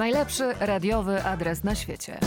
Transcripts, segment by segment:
Najlepszy radiowy adres na świecie.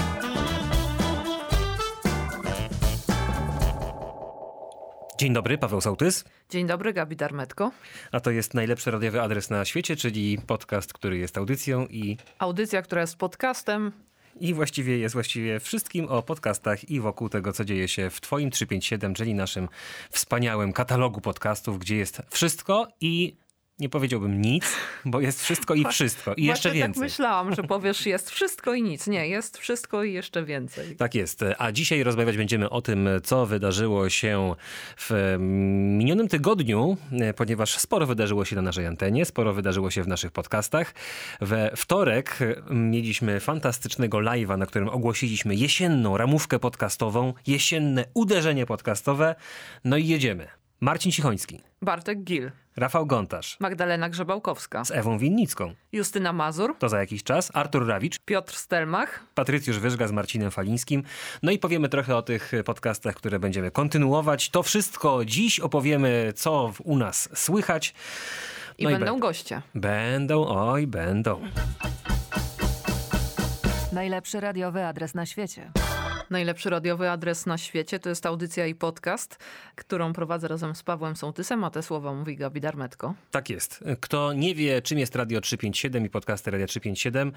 Dzień dobry, Paweł Sołtys. Dzień dobry, Gabi Darmetko. A to jest najlepszy radiowy adres na świecie, czyli podcast, który jest audycją i, Audycja, która jest podcastem. i właściwie jest właściwie wszystkim o podcastach i wokół tego, co dzieje się w Twoim 357, czyli naszym wspaniałym katalogu podcastów, gdzie jest wszystko i nie powiedziałbym nic, bo jest wszystko i wszystko i jeszcze Właśnie więcej. tak myślałam, że powiesz jest wszystko i nic. Nie, jest wszystko i jeszcze więcej. Tak jest. A dzisiaj rozmawiać będziemy o tym, co wydarzyło się w minionym tygodniu, ponieważ sporo wydarzyło się na naszej antenie, sporo wydarzyło się w naszych podcastach. We wtorek mieliśmy fantastycznego live'a, na którym ogłosiliśmy jesienną ramówkę podcastową, jesienne uderzenie podcastowe. No i jedziemy. Marcin Cichoński, Bartek Gil, Rafał Gontarz Magdalena Grzebałkowska, z Ewą Winnicką. Justyna Mazur, To za jakiś czas. Artur Rawicz, Piotr Stelmach, Patrycjusz Wyżga z Marcinem Falińskim. No i powiemy trochę o tych podcastach, które będziemy kontynuować. To wszystko dziś opowiemy, co u nas słychać. i No będą będą. goście. Będą, oj, będą. Najlepszy radiowy adres na świecie. Najlepszy radiowy adres na świecie to jest audycja i podcast, którą prowadzę razem z Pawłem Sołtysem, a te słowa mówi Gabi Darmetko. Tak jest. Kto nie wie, czym jest Radio 357 i podcasty Radio 357,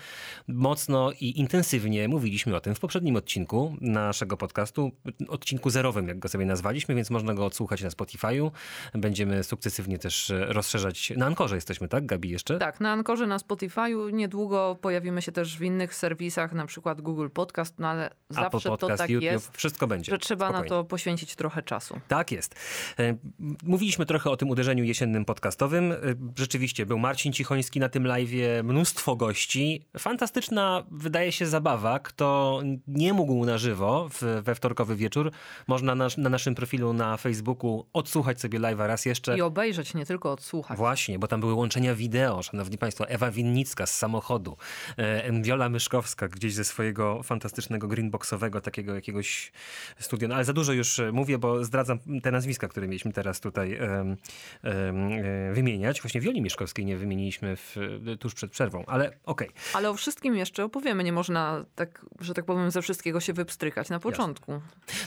mocno i intensywnie mówiliśmy o tym w poprzednim odcinku naszego podcastu, odcinku zerowym, jak go sobie nazwaliśmy, więc można go odsłuchać na Spotify'u. Będziemy sukcesywnie też rozszerzać. Na Ankorze jesteśmy, tak, Gabi, jeszcze? Tak, na Ankorze, na Spotify'u. Niedługo pojawimy się też w innych serwisach, na przykład Google Podcast, no ale zawsze Podcast, tak YouTube, jest, wszystko będzie. że trzeba Spokojnie. na to poświęcić trochę czasu. Tak jest. E, Mówiliśmy trochę o tym uderzeniu jesiennym podcastowym. E, Rzeczywiście był Marcin Cichoński na tym live'ie, mnóstwo gości. Fantastyczna wydaje się zabawa. Kto nie mógł na żywo w, we wtorkowy wieczór, można na, na naszym profilu na Facebooku odsłuchać sobie live'a raz jeszcze. I obejrzeć, nie tylko odsłuchać. Właśnie, bo tam były łączenia wideo, szanowni państwo. Ewa Winnicka z samochodu, e, Wiola Myszkowska gdzieś ze swojego fantastycznego greenboxowego takiego jakiegoś studia. No, ale za dużo już e, mówię, bo zdradzam te nazwiska, które mieliśmy teraz tutaj em, e, wymieniać. Właśnie Wioli Myszkowskiej nie wymieniliśmy w, tuż przed przerwą, ale okej. Ale o wszystkim jeszcze opowiemy. Nie można, tak, że tak powiem, ze wszystkiego się wypstrykać na początku.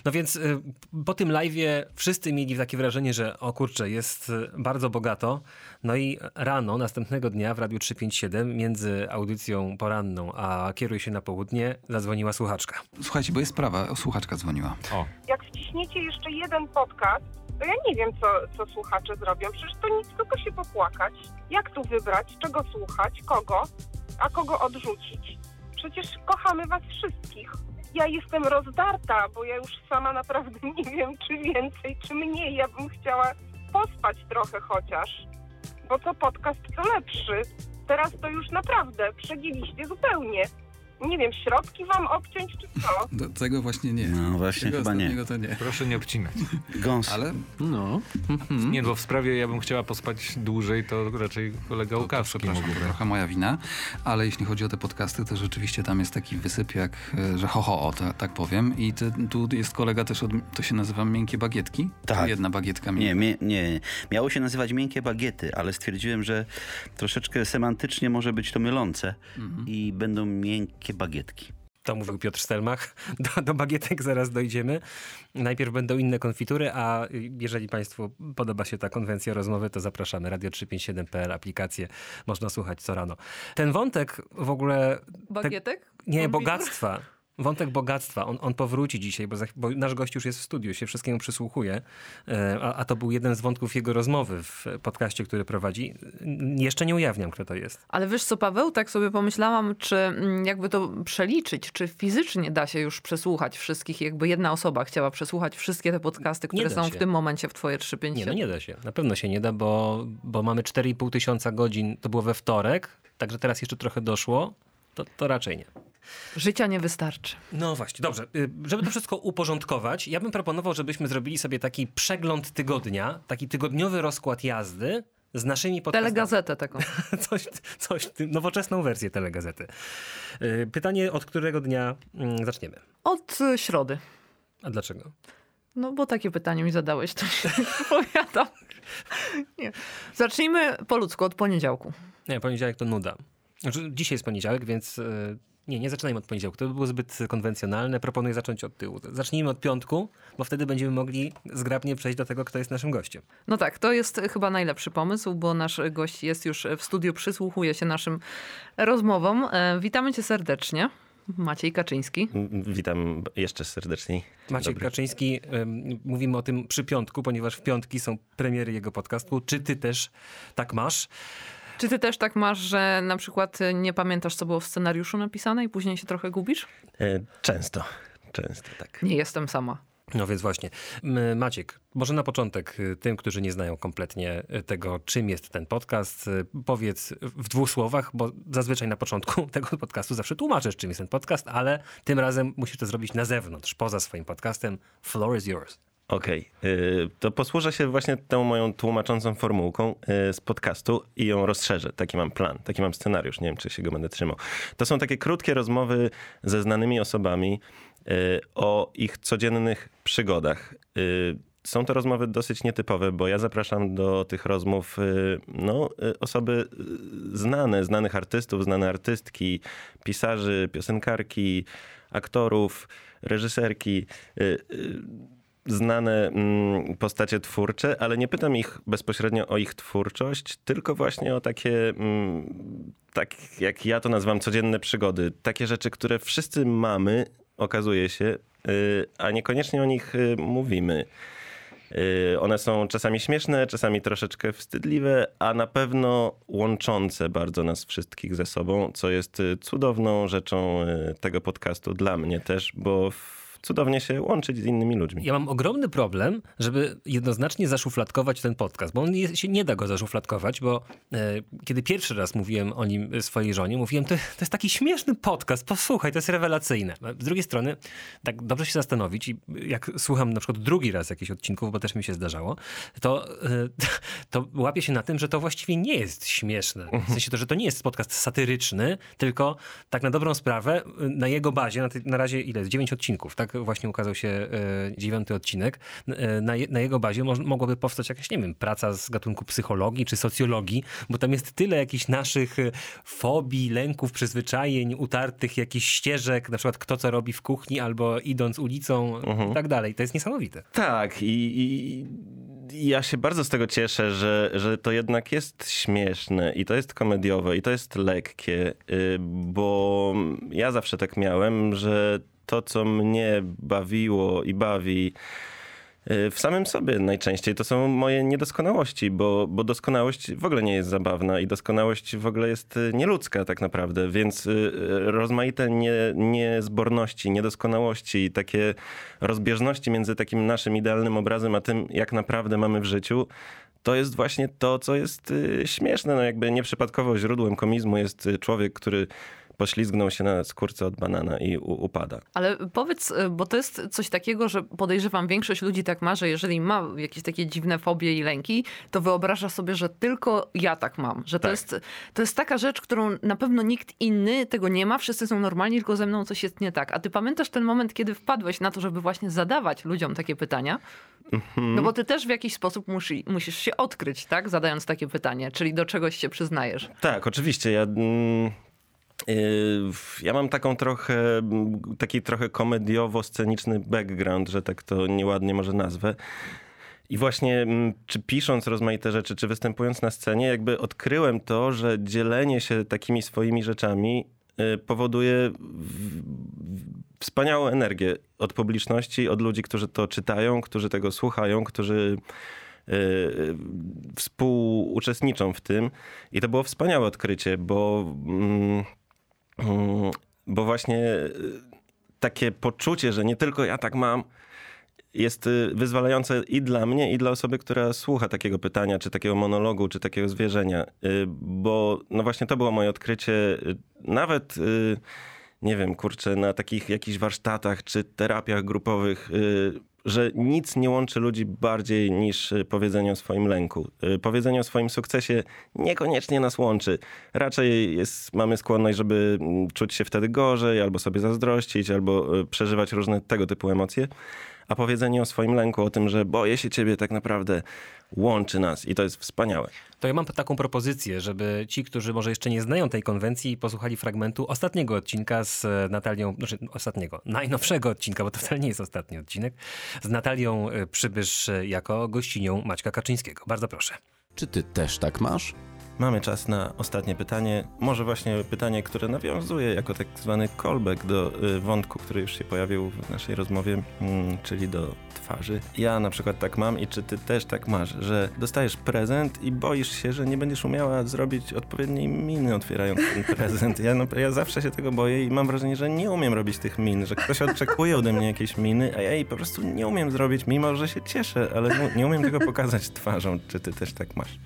No więc po tym live'ie wszyscy mieli takie wrażenie, że o kurczę, jest bardzo bogato. No i rano, następnego dnia w Radiu 357 między audycją poranną a kieruj się na południe zadzwoniła słuchaczka. Słuchajcie, bo jest sprawa, słuchaczka dzwoniła. jak wciśniecie jeszcze jeden podcast, to ja nie wiem, co, co słuchacze zrobią. Przecież to nic, tylko się popłakać. Jak tu wybrać, czego słuchać, kogo, a kogo odrzucić? Przecież kochamy was wszystkich. Ja jestem rozdarta, bo ja już sama naprawdę nie wiem, czy więcej, czy mniej. Ja bym chciała pospać trochę chociaż, bo to podcast to lepszy. Teraz to już naprawdę przegiliście zupełnie. Nie wiem, środki wam obciąć, czy co? Do tego właśnie nie. No właśnie, tego chyba nie. to nie. Proszę nie obcinać. Gąs. Ale No. Nie, bo w sprawie ja bym chciała pospać dłużej, to raczej kolega to, to Łukawski mógłby. to trochę moja wina, ale jeśli chodzi o te podcasty, to rzeczywiście tam jest taki wysyp jak, e, że ho, ho, o, ta, tak powiem. I ty, tu jest kolega też od, to się nazywa miękkie bagietki? Tak. Jedna bagietka Nie, miękka. mie, nie. Miało się nazywać miękkie bagiety, ale stwierdziłem, że troszeczkę semantycznie może być to mylące i będą miękkie bagietki. To mówił Piotr Stelmach. Do, do bagietek zaraz dojdziemy. Najpierw będą inne konfitury, a jeżeli Państwu podoba się ta konwencja rozmowy, to zapraszamy. Radio 357.pl, aplikację. Można słuchać co rano. Ten wątek w ogóle... Bagietek? Tak, nie, Konfitur? bogactwa. Wątek bogactwa, on, on powróci dzisiaj, bo, za, bo nasz gość już jest w studiu, się wszystkiemu przysłuchuje, E, a, a to był jeden z wątków jego rozmowy w podcaście, który prowadzi. Jeszcze nie ujawniam, kto to jest. Ale wiesz co, Paweł, tak sobie pomyślałam, czy mm, jakby to przeliczyć, czy fizycznie da się już przesłuchać wszystkich, jakby jedna osoba chciała przesłuchać wszystkie te podcasty, które są w tym momencie w twoje 357. Nie, no nie da się. Na pewno się nie da, bo, bo mamy 4,5 tysiąca godzin, to było we wtorek, także teraz jeszcze trochę doszło, to, to raczej nie. Życia nie wystarczy. No właśnie, dobrze. Y, Żeby to wszystko uporządkować, ja bym proponował, żebyśmy zrobili sobie taki przegląd tygodnia, taki tygodniowy rozkład jazdy z naszymi podcastami. Telegazetę taką. Coś, coś, nowoczesną wersję telegazety. Y, Pytanie, od którego dnia mm, zaczniemy? Od y, środy. A dlaczego? No bo takie pytanie mi zadałeś, to się odpowiadam. Nie. Zacznijmy po ludzku od poniedziałku. Nie, poniedziałek to nuda. Znaczy, dzisiaj jest poniedziałek, więc nie, nie zaczynajmy od poniedziałku. To by było zbyt konwencjonalne. Proponuję zacząć od tyłu. Zacznijmy od piątku, bo wtedy będziemy mogli zgrabnie przejść do tego, kto jest naszym gościem. No tak, to jest chyba najlepszy pomysł, bo nasz gość jest już w studiu, przysłuchuje się naszym rozmowom. E, Witamy cię serdecznie. Maciej Kaczyński. Witam jeszcze serdeczniej. Maciek Dobry. Kaczyński, mówimy o tym przy piątku, ponieważ w piątki są premiery jego podcastu. Czy ty też tak masz? Czy ty też tak masz, że na przykład nie pamiętasz, co było w scenariuszu napisane i później się trochę gubisz? E, Często, często tak. Nie jestem sama. No więc właśnie. Maciek, może na początek y, tym, którzy nie znają kompletnie y, tego, czym jest ten podcast, y, powiedz w dwóch słowach, bo zazwyczaj na początku tego podcastu zawsze tłumaczysz, czym jest ten podcast, ale tym razem musisz to zrobić na zewnątrz, poza swoim podcastem. Floor is yours. Okej, y, to posłużę się właśnie tą moją tłumaczącą formułką y, z podcastu i ją rozszerzę. Taki mam plan, taki mam scenariusz, nie wiem czy się go będę trzymał. To są takie krótkie rozmowy ze znanymi osobami y, o ich codziennych przygodach. Y, Są to rozmowy dosyć nietypowe, bo ja zapraszam do tych rozmów no, osoby znane, znanych artystów, znane artystki, pisarzy, piosenkarki, aktorów, reżyserki. Znane mm, postacie twórcze, ale nie pytam ich bezpośrednio o ich twórczość, tylko właśnie o takie, mm, tak jak ja to nazywam, codzienne przygody. Takie rzeczy, które wszyscy mamy, okazuje się, y, a niekoniecznie o nich y, mówimy. Y, One są czasami śmieszne, czasami troszeczkę wstydliwe, a na pewno łączące bardzo nas wszystkich ze sobą, co jest cudowną rzeczą tego podcastu dla mnie też, bo w- cudownie się łączyć z innymi ludźmi. Ja mam ogromny problem, żeby jednoznacznie zaszufladkować ten podcast, bo on nie, się nie da go zaszufladkować, bo e, kiedy pierwszy raz mówiłem o nim swojej żonie, mówiłem, to, to jest taki śmieszny podcast, posłuchaj, to jest rewelacyjne. Z drugiej strony, tak dobrze się zastanowić i jak słucham na przykład drugi raz jakichś odcinków, bo też mi się zdarzało, to, e, to łapię się na tym, że to właściwie nie jest śmieszne. W sensie to, że to nie jest podcast satyryczny, tylko tak na dobrą sprawę, na jego bazie, na, na razie ile? jest? Dziewięć odcinków, tak właśnie ukazał się e, dziewiąty odcinek. E, na, na jego bazie moż, mogłaby powstać jakaś, nie wiem, praca z gatunku psychologii czy socjologii, bo tam jest tyle jakichś naszych e, fobii, lęków, przyzwyczajeń, utartych jakichś ścieżek, na przykład kto co robi w kuchni albo idąc ulicą i tak dalej. To jest niesamowite. Tak, i, i i ja się bardzo z tego cieszę, że, że to jednak jest śmieszne i to jest komediowe i to jest lekkie, y, bo ja zawsze tak miałem, że to, co mnie bawiło i bawi y, w samym sobie najczęściej, to są moje niedoskonałości, bo, bo doskonałość w ogóle nie jest zabawna i doskonałość w ogóle jest y, nieludzka tak naprawdę, więc y, rozmaite nie, niezborności, niedoskonałości, takie rozbieżności między takim naszym idealnym obrazem, a tym, jak naprawdę mamy w życiu, to jest właśnie to, co jest śmieszne. No jakby nieprzypadkowo źródłem komizmu jest człowiek, który poślizgnął się na skórce od banana i u, upada. Ale powiedz, y, bo to jest coś takiego, że podejrzewam, większość ludzi tak ma, że jeżeli ma jakieś takie dziwne fobie i lęki, to wyobraża sobie, że tylko ja tak mam. Że to, Tak. jest, to jest taka rzecz, którą na pewno nikt inny tego nie ma, wszyscy są normalni, tylko ze mną coś jest nie tak. A ty pamiętasz ten moment, kiedy wpadłeś na to, żeby właśnie zadawać ludziom takie pytania? No bo ty też w jakiś sposób musi, musisz się odkryć, tak? Zadając takie pytanie, czyli do czegoś się przyznajesz. Tak, oczywiście. Ja, mm, ja mam taką trochę, taki trochę komediowo-sceniczny background, że tak to nieładnie może nazwę. I właśnie, mm, czy pisząc rozmaite rzeczy, czy występując na scenie, jakby odkryłem to, że dzielenie się takimi swoimi rzeczami y, powoduje wspaniałą energię od publiczności, od ludzi, którzy to czytają, którzy tego słuchają, którzy y, y, współuczestniczą w tym. I to było wspaniałe odkrycie, bo, mm, bo właśnie y, takie poczucie, że nie tylko ja tak mam, jest y, wyzwalające i dla mnie, i dla osoby, która słucha takiego pytania, czy takiego monologu, czy takiego zwierzenia. Y, Bo no właśnie to było moje odkrycie, nawet nie wiem, kurczę, na takich jakichś warsztatach, czy terapiach grupowych, że nic nie łączy ludzi bardziej niż y, powiedzenie o swoim lęku. Y, Powiedzenie o swoim sukcesie niekoniecznie nas łączy. Raczej jest, mamy skłonność, żeby mm, czuć się wtedy gorzej, albo sobie zazdrościć, albo y, przeżywać różne tego typu emocje. A powiedzenie o swoim lęku, o tym, że boję się ciebie tak naprawdę łączy nas i to jest wspaniałe. To ja mam taką propozycję, żeby ci, którzy może jeszcze nie znają tej konwencji, posłuchali fragmentu ostatniego odcinka z Natalią, znaczy ostatniego, najnowszego odcinka, bo to wcale nie jest ostatni odcinek, z Natalią y, Przybysz y, jako gościnią Maćka Kaczyńskiego. Bardzo proszę. Czy ty też tak masz? Mamy czas na ostatnie pytanie. Może właśnie pytanie, które nawiązuje jako tak zwany callback do y, wątku, który już się pojawił w naszej rozmowie, mm, czyli do twarzy. Ja na przykład tak mam i czy ty też tak masz, że dostajesz prezent i boisz się, że nie będziesz umiała zrobić odpowiedniej miny otwierając ten prezent. Ja, no, ja zawsze się tego boję i mam wrażenie, że nie umiem robić tych min, że ktoś oczekuje ode mnie jakieś miny, a ja jej po prostu nie umiem zrobić, mimo że się cieszę, ale nie, umiem tego pokazać twarzą. Czy ty też tak masz?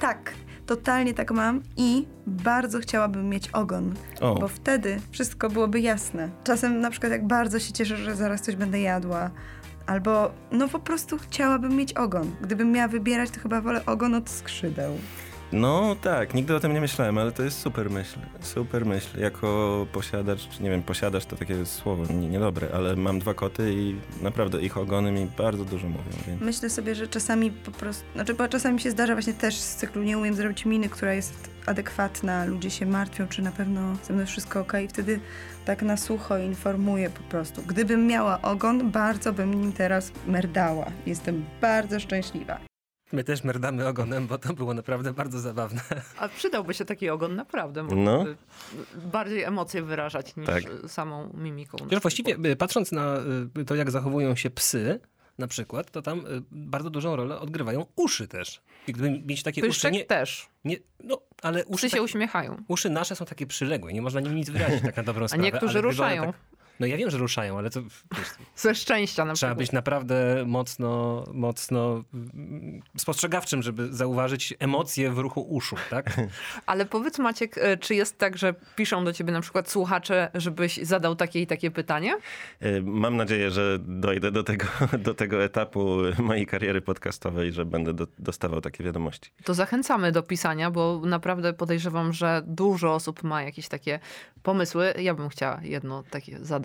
Tak, totalnie tak mam i bardzo chciałabym mieć ogon, bo wtedy wszystko byłoby jasne. Czasem na przykład jak bardzo się cieszę, że zaraz coś będę jadła, albo no po prostu chciałabym mieć ogon. Gdybym miała wybierać, to chyba wolę ogon od skrzydeł. No tak, nigdy o tym nie myślałem, ale to jest super myśl. Super myśl. Jako posiadacz, nie wiem, posiadacz to takie słowo nie, niedobre, ale mam dwa koty i naprawdę ich ogony mi bardzo dużo mówią. Więc... Myślę sobie, że czasami po prostu, znaczy bo czasami się zdarza właśnie też z cyklu nie umiem zrobić miny, która jest adekwatna, ludzie się martwią, czy na pewno ze mną wszystko ok i wtedy tak na sucho informuję po prostu. Gdybym miała ogon, bardzo bym nim teraz merdała. Jestem bardzo szczęśliwa. My też merdamy ogonem, bo to było naprawdę bardzo zabawne. A przydałby się taki ogon, naprawdę. No. Mógłby bardziej emocje wyrażać niż Tak. samą mimiką. Chociaż właściwie y, patrząc na y, to, jak zachowują się psy, na przykład, to tam y, bardzo dużą rolę odgrywają uszy też. I gdyby mieć takie uszy Pyszczek nie, też. nie... No, ale uszy, Uszy się tak, uśmiechają. uszy nasze są takie przyległe, nie można nimi nic wyrazić tak na dobrą A sprawę. niektórzy gdyby one ruszają. Tak, no ja wiem, że ruszają, ale to wiesz, Ze szczęścia na trzeba przykład. być naprawdę mocno, mocno mm, spostrzegawczym, żeby zauważyć emocje w ruchu uszu, tak? Ale powiedz Maciek, e, czy jest tak, że piszą do ciebie na przykład słuchacze, żebyś zadał takie i takie pytanie? Y, Mam nadzieję, że dojdę do tego, do tego etapu mojej kariery podcastowej, że będę do, dostawał takie wiadomości. To zachęcamy do pisania, bo naprawdę podejrzewam, że dużo osób ma jakieś takie pomysły. Ja bym chciała jedno takie zadać.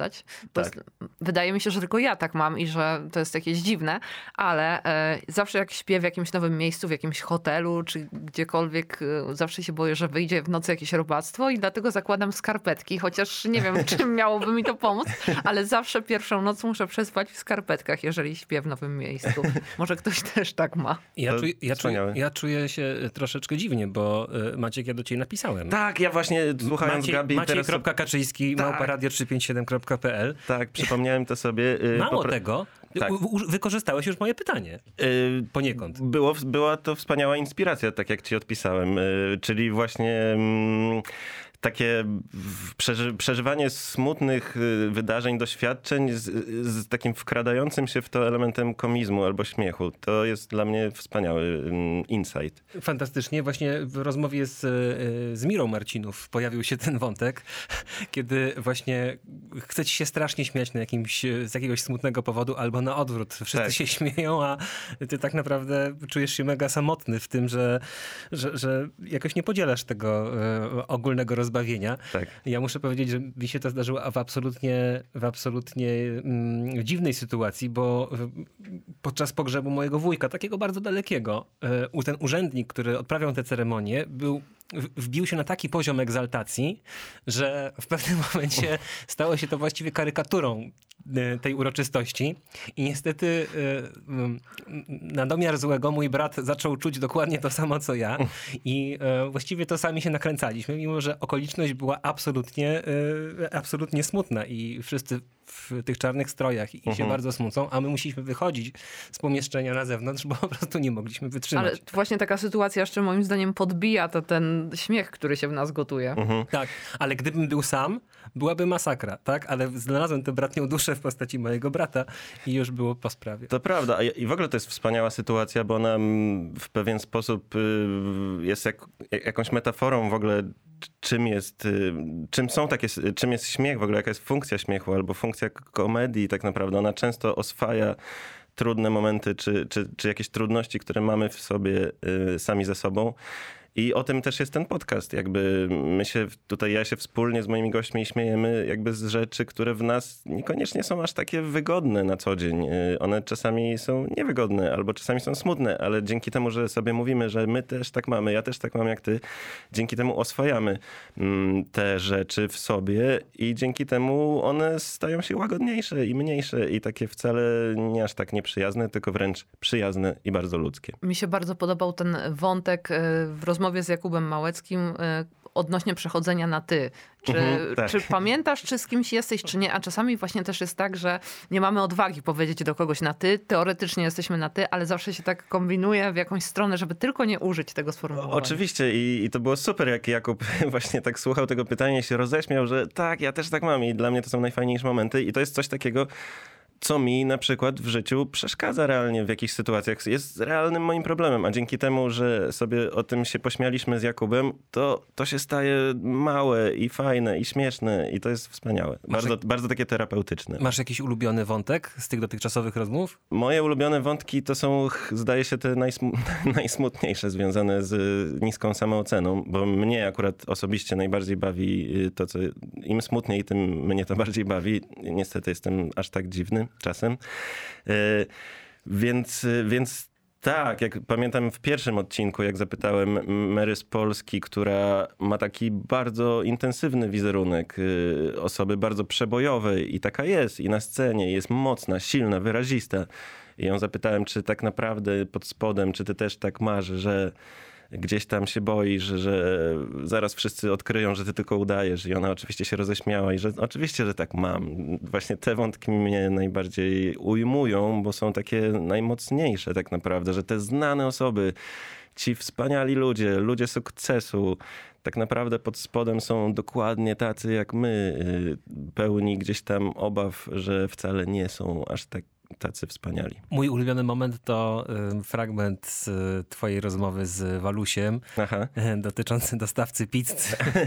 Tak. Wydaje mi się, że tylko ja tak mam i że to jest jakieś dziwne, ale e, zawsze jak śpię w jakimś nowym miejscu, w jakimś hotelu czy gdziekolwiek, e, zawsze się boję, że wyjdzie w nocy jakieś robactwo i dlatego zakładam skarpetki, chociaż nie wiem, czym miałoby mi to pomóc, ale zawsze pierwszą noc muszę przespać w skarpetkach, jeżeli śpię w nowym miejscu. Może ktoś też tak ma. Ja, czuję, ja, czuję, ja czuję się e, troszeczkę dziwnie, bo e, Maciek, ja do ciebie napisałem. Tak, ja właśnie słuchając Maciej, Gabi... Maciej.Kaczyński, teraz... małparadio357.pl tak, przypomniałem to sobie. Y, Mało popra- tego, tak. Wykorzystałeś już moje pytanie. Y, Poniekąd. Było, była to wspaniała inspiracja, tak jak ci odpisałem. Y, czyli właśnie mm, takie przeży, przeżywanie smutnych y, wydarzeń, doświadczeń z, z takim wkradającym się w to elementem komizmu albo śmiechu. To jest dla mnie wspaniały mm, insight. Fantastycznie. Właśnie w rozmowie z, y, z Mirą Marcinów pojawił się ten wątek, kiedy właśnie chce ci się strasznie śmiać na jakimś, z jakiegoś smutnego powodu albo na odwrót. Wszyscy Tak. się śmieją, a ty tak naprawdę czujesz się mega samotny w tym, że, że, że jakoś nie podzielasz tego y, ogólnego rozbawienia. Tak. Ja muszę powiedzieć, że mi się to zdarzyło w absolutnie, w absolutnie mm, dziwnej sytuacji, bo podczas pogrzebu mojego wujka, takiego bardzo dalekiego, e, ten urzędnik, który odprawiał tę ceremonię, był, wbił się na taki poziom egzaltacji, że w pewnym momencie stało się to właściwie karykaturą e, tej uroczystości. I niestety e, na domiar złego mój brat zaczął czuć dokładnie to samo, co ja. I e, właściwie to sami się nakręcaliśmy, mimo że okoliczność była absolutnie, absolutnie smutna i wszyscy w tych czarnych strojach i się bardzo smucą, a my musieliśmy wychodzić z pomieszczenia na zewnątrz, bo po prostu nie mogliśmy wytrzymać. Ale właśnie taka sytuacja jeszcze moim zdaniem podbija to ten śmiech, który się w nas gotuje. Tak, ale gdybym był sam, byłaby masakra, tak? Ale znalazłem tę bratnią duszę w postaci mojego brata i już było po sprawie. To prawda. A I w ogóle to jest wspaniała sytuacja, bo ona mm, w pewien sposób y, jest jak- jakąś metaforą w ogóle czym jest, y, czym są takie, czym jest śmiech w ogóle, jaka jest funkcja śmiechu albo funkcja komedii tak naprawdę. Ona często oswaja trudne momenty czy, czy, czy jakieś trudności, które mamy w sobie y, sami ze sobą. I o tym też jest ten podcast. Jakby my się tutaj, ja się wspólnie z moimi gośćmi śmiejemy jakby z rzeczy, które w nas niekoniecznie są aż takie wygodne na co dzień. Y, One czasami są niewygodne albo czasami są smutne, ale dzięki temu, że sobie mówimy, że my też tak mamy, ja też tak mam jak ty, dzięki temu oswajamy mm, te rzeczy w sobie i dzięki temu one stają się łagodniejsze i mniejsze i takie wcale nie aż tak nieprzyjazne, tylko wręcz przyjazne i bardzo ludzkie. Mi się bardzo podobał ten wątek e, w rozmowie z Jakubem Małeckim e, odnośnie przechodzenia na ty. Czy, Mhm, tak. czy pamiętasz, czy z kimś jesteś, czy nie? A czasami właśnie też jest tak, że nie mamy odwagi powiedzieć do kogoś na ty. Teoretycznie jesteśmy na ty, ale zawsze się tak kombinuje w jakąś stronę, żeby tylko nie użyć tego sformułowania. Oczywiście i, i to było super, jak Jakub właśnie tak słuchał tego pytania i się roześmiał, że tak, ja też tak mam i dla mnie to są najfajniejsze momenty i to jest coś takiego, co mi na przykład w życiu przeszkadza realnie w jakichś sytuacjach, jest realnym moim problemem, a dzięki temu, że sobie o tym się pośmialiśmy z Jakubem, to to się staje małe i fajne i śmieszne i to jest wspaniałe. Bardzo, bardzo takie terapeutyczne. Masz jakiś ulubiony wątek z tych dotychczasowych rozmów? Moje ulubione wątki to są, zdaje się, te najsm najsmutniejsze związane z y, niską samooceną, bo mnie akurat osobiście najbardziej bawi y, to, co im smutniej, tym mnie to bardziej bawi. Niestety jestem aż tak dziwny czasem. Y, Więc, więc tak, jak pamiętam w pierwszym odcinku, jak zapytałem Mary z Polski, która ma taki bardzo intensywny wizerunek y, osoby bardzo przebojowej i taka jest i na scenie jest mocna, silna, wyrazista. I ją zapytałem, czy tak naprawdę pod spodem, czy ty też tak masz, że gdzieś tam się boisz, że, że zaraz wszyscy odkryją, że ty tylko udajesz. I ona oczywiście się roześmiała i że oczywiście, że tak mam. Właśnie te wątki mnie najbardziej ujmują, bo są takie najmocniejsze tak naprawdę, że te znane osoby, ci wspaniali ludzie, ludzie sukcesu, tak naprawdę pod spodem są dokładnie tacy jak my, y, pełni gdzieś tam obaw, że wcale nie są aż tak tacy wspaniali. Mój ulubiony moment to y, fragment z y, twojej rozmowy z Walusiem Aha. y, dotyczący dostawcy pizzy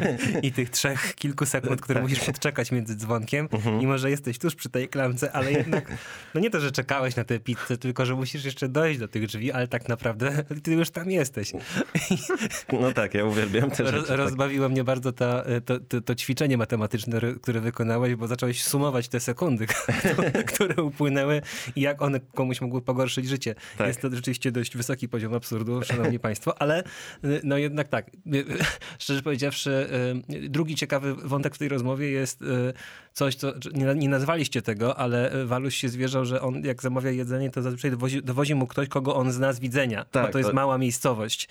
i tych trzech kilku sekund, które Tak. musisz podczekać między dzwonkiem, Mhm. mimo że jesteś tuż przy tej klamce, ale jednak, no nie to, że czekałeś na tę pizzę, tylko że musisz jeszcze dojść do tych drzwi, ale tak naprawdę ty już tam jesteś. No tak, ja uwielbiam te Roz, rzeczy. tak. rozbawiło mnie bardzo ta, to, to, to ćwiczenie matematyczne, które wykonałeś, bo zacząłeś sumować te sekundy, które upłynęły i jak one komuś mogły pogorszyć życie. Tak. Jest to rzeczywiście dość wysoki poziom absurdu, szanowni państwo, ale y, no jednak tak, y, szczerze powiedziawszy, y, drugi ciekawy wątek w tej rozmowie jest y, coś, co nie, nie nazwaliście tego, ale y, Waluś się zwierzał, że on jak zamawia jedzenie, to zazwyczaj dowozi, dowozi mu ktoś, kogo on zna z widzenia, Tak, bo to jest to- mała miejscowość.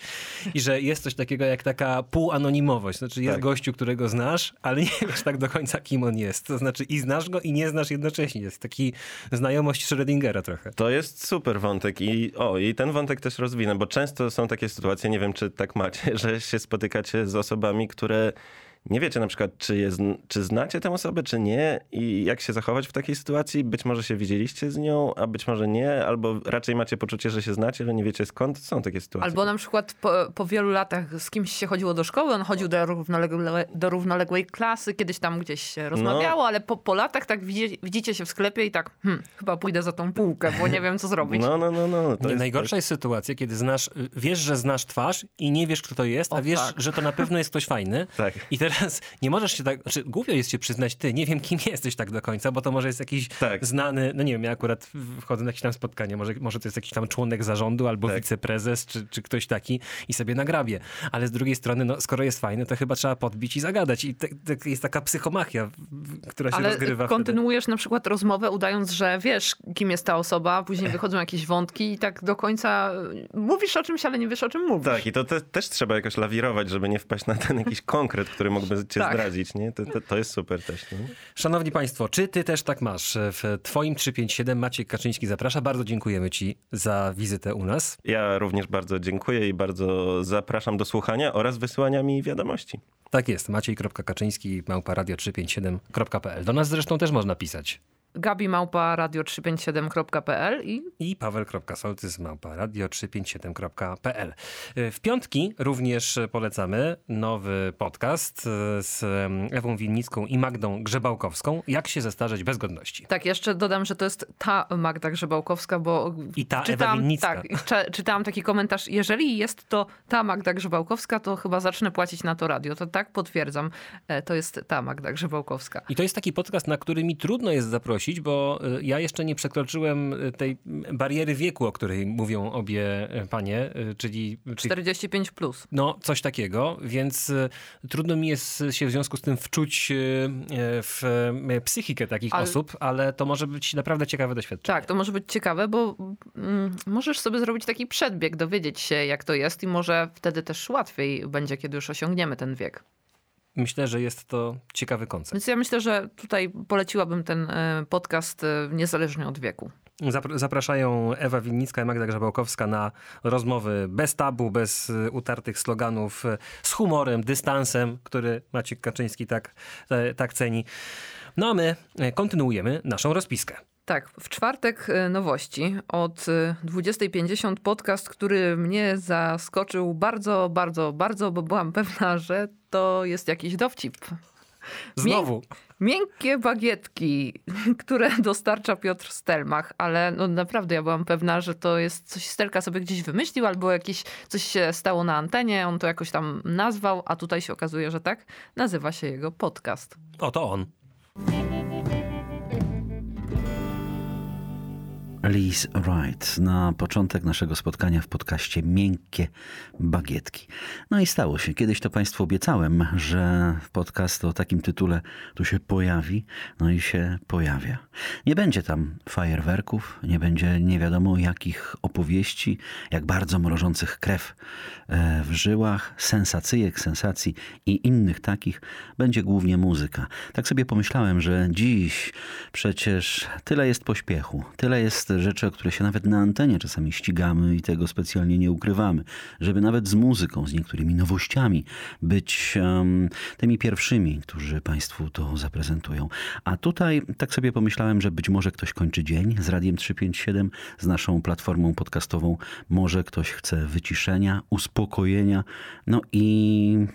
I że jest coś takiego jak taka półanonimowość. Znaczy jest Tak. gościu, którego znasz, ale nie wiesz tak do końca, kim on jest. To znaczy i znasz go, i nie znasz jednocześnie. Jest taki znajomość Schrödingera trochę. To jest super wątek i o, i ten wątek też rozwinę, bo często są takie sytuacje, nie wiem czy tak macie, że się spotykacie z osobami, które nie wiecie na przykład, czy, je, zn- czy znacie tę osobę, czy nie i jak się zachować w takiej sytuacji. Być może się widzieliście z nią, a być może nie, albo raczej macie poczucie, że się znacie, ale nie wiecie skąd. Są takie sytuacje. Albo na przykład po, po wielu latach z kimś się chodziło do szkoły, on chodził do, równolegle, do równoległej klasy, kiedyś tam gdzieś się rozmawiało, ale po, po latach tak widzicie, widzicie się w sklepie i tak, hmm, chyba pójdę za tą półkę, bo nie wiem co zrobić. No, no, no, no. To Nie, jest, najgorsza jest sytuacja, kiedy znasz, wiesz, że znasz twarz i nie wiesz, kto to jest, a O, wiesz, tak. że to na pewno jest ktoś fajny. Tak. I teraz nie możesz się tak, znaczy głupio jest się przyznać, ty, nie wiem, kim jesteś tak do końca, bo to może jest jakiś Tak. znany, no nie wiem, ja akurat wchodzę na jakieś tam spotkanie, może, może to jest jakiś tam członek zarządu albo Tak. wiceprezes, czy, czy ktoś taki i sobie nagrabie. Ale z drugiej strony, no skoro jest fajny, to chyba trzeba podbić i zagadać. I te, te, jest taka psychomachia, która się Ale rozgrywa wtedy. kontynuujesz na przykład rozmowę, udając, że wiesz, kim jest ta osoba, a później wychodzą jakieś wątki i tak do końca y, mówisz o czymś, ale nie wiesz o czym mówisz. Tak, i to te, też trzeba jakoś lawirować, żeby nie wpaść na ten jakiś konkret, który mógłby cię Tak. zdradzić, nie? To, to, to jest super też, nie? Szanowni Państwo, czy ty też tak masz? W twoim 357 Maciek Kaczyński zaprasza. Bardzo dziękujemy ci za wizytę u nas. Ja również bardzo dziękuję i bardzo zapraszam do słuchania oraz wysyłania mi wiadomości. Tak jest, maciej.kaczyński, małpa radio357.pl. Do nas zresztą też można pisać. Gabi Małpa radio357.pl i i paweł.soltys małpa radio357.pl. W piątki również polecamy nowy podcast z Ewą Winnicką i Magdą Grzebałkowską. Jak się zestarzeć bez godności. tak, jeszcze dodam, że to jest ta Magda Grzebałkowska, bo I ta Ewa czytałam, Winnicka. tak, cze- czytałam taki komentarz, jeżeli jest to ta Magda Grzebałkowska, to chyba zacznę płacić na to radio. To tak potwierdzam, e, to jest ta Magda Grzebałkowska. I to jest taki podcast, na który mi trudno jest zaprosić, bo y, ja jeszcze nie przekroczyłem y, tej bariery wieku, o której mówią obie y, panie, czyli, czyli 45 plus. no, coś takiego, więc trudno mi jest się w związku z tym wczuć w psychikę takich Ale- osób, ale to może być naprawdę ciekawe doświadczenie. Tak, to może być ciekawe, bo mm, możesz sobie zrobić taki przedbieg, dowiedzieć się, jak to jest i może wtedy też łatwiej będzie, kiedy już osiągniemy ten wiek. Myślę, że jest to ciekawy koncept. Więc ja myślę, że tutaj poleciłabym ten e, podcast e, niezależnie od wieku. Zapr- Zapraszają Ewa Winnicka i Magda Grzebałkowska na rozmowy bez tabu, bez y, utartych sloganów, z humorem, dystansem, który Maciek Kaczyński tak, e, tak ceni. No a my e, kontynuujemy naszą rozpiskę. Tak, w czwartek e, nowości od e, 20.50 podcast, który mnie zaskoczył bardzo, bardzo, bardzo, bo byłam pewna, że to jest jakiś dowcip. Znowu. Miękkie bagietki, które dostarcza Piotr Stelmach, ale no naprawdę ja byłam pewna, że to jest coś Stelka sobie gdzieś wymyślił, albo jakieś coś się stało na antenie, on to jakoś tam nazwał, a tutaj się okazuje, że tak nazywa się jego podcast. Oto on. Liz Wright na początek naszego spotkania w podcaście Miękkie Bagietki. No i stało się. Kiedyś to Państwu obiecałem, że podcast o takim tytule tu się pojawi, no i się pojawia. Nie będzie tam fajerwerków, nie będzie nie wiadomo jakich opowieści, jak bardzo mrożących krew e, w żyłach, sensacyjek, sensacji i innych takich. Będzie głównie muzyka. Tak sobie pomyślałem, że dziś przecież tyle jest pośpiechu, tyle jest rzeczy, o które się nawet na antenie czasami ścigamy i tego specjalnie nie ukrywamy, żeby nawet z muzyką, z niektórymi nowościami być em, tymi pierwszymi, którzy Państwu to zaprezentują. A tutaj tak sobie pomyślałem, że być może ktoś kończy dzień z Radiem 357, z naszą platformą podcastową, może ktoś chce wyciszenia, uspokojenia, no i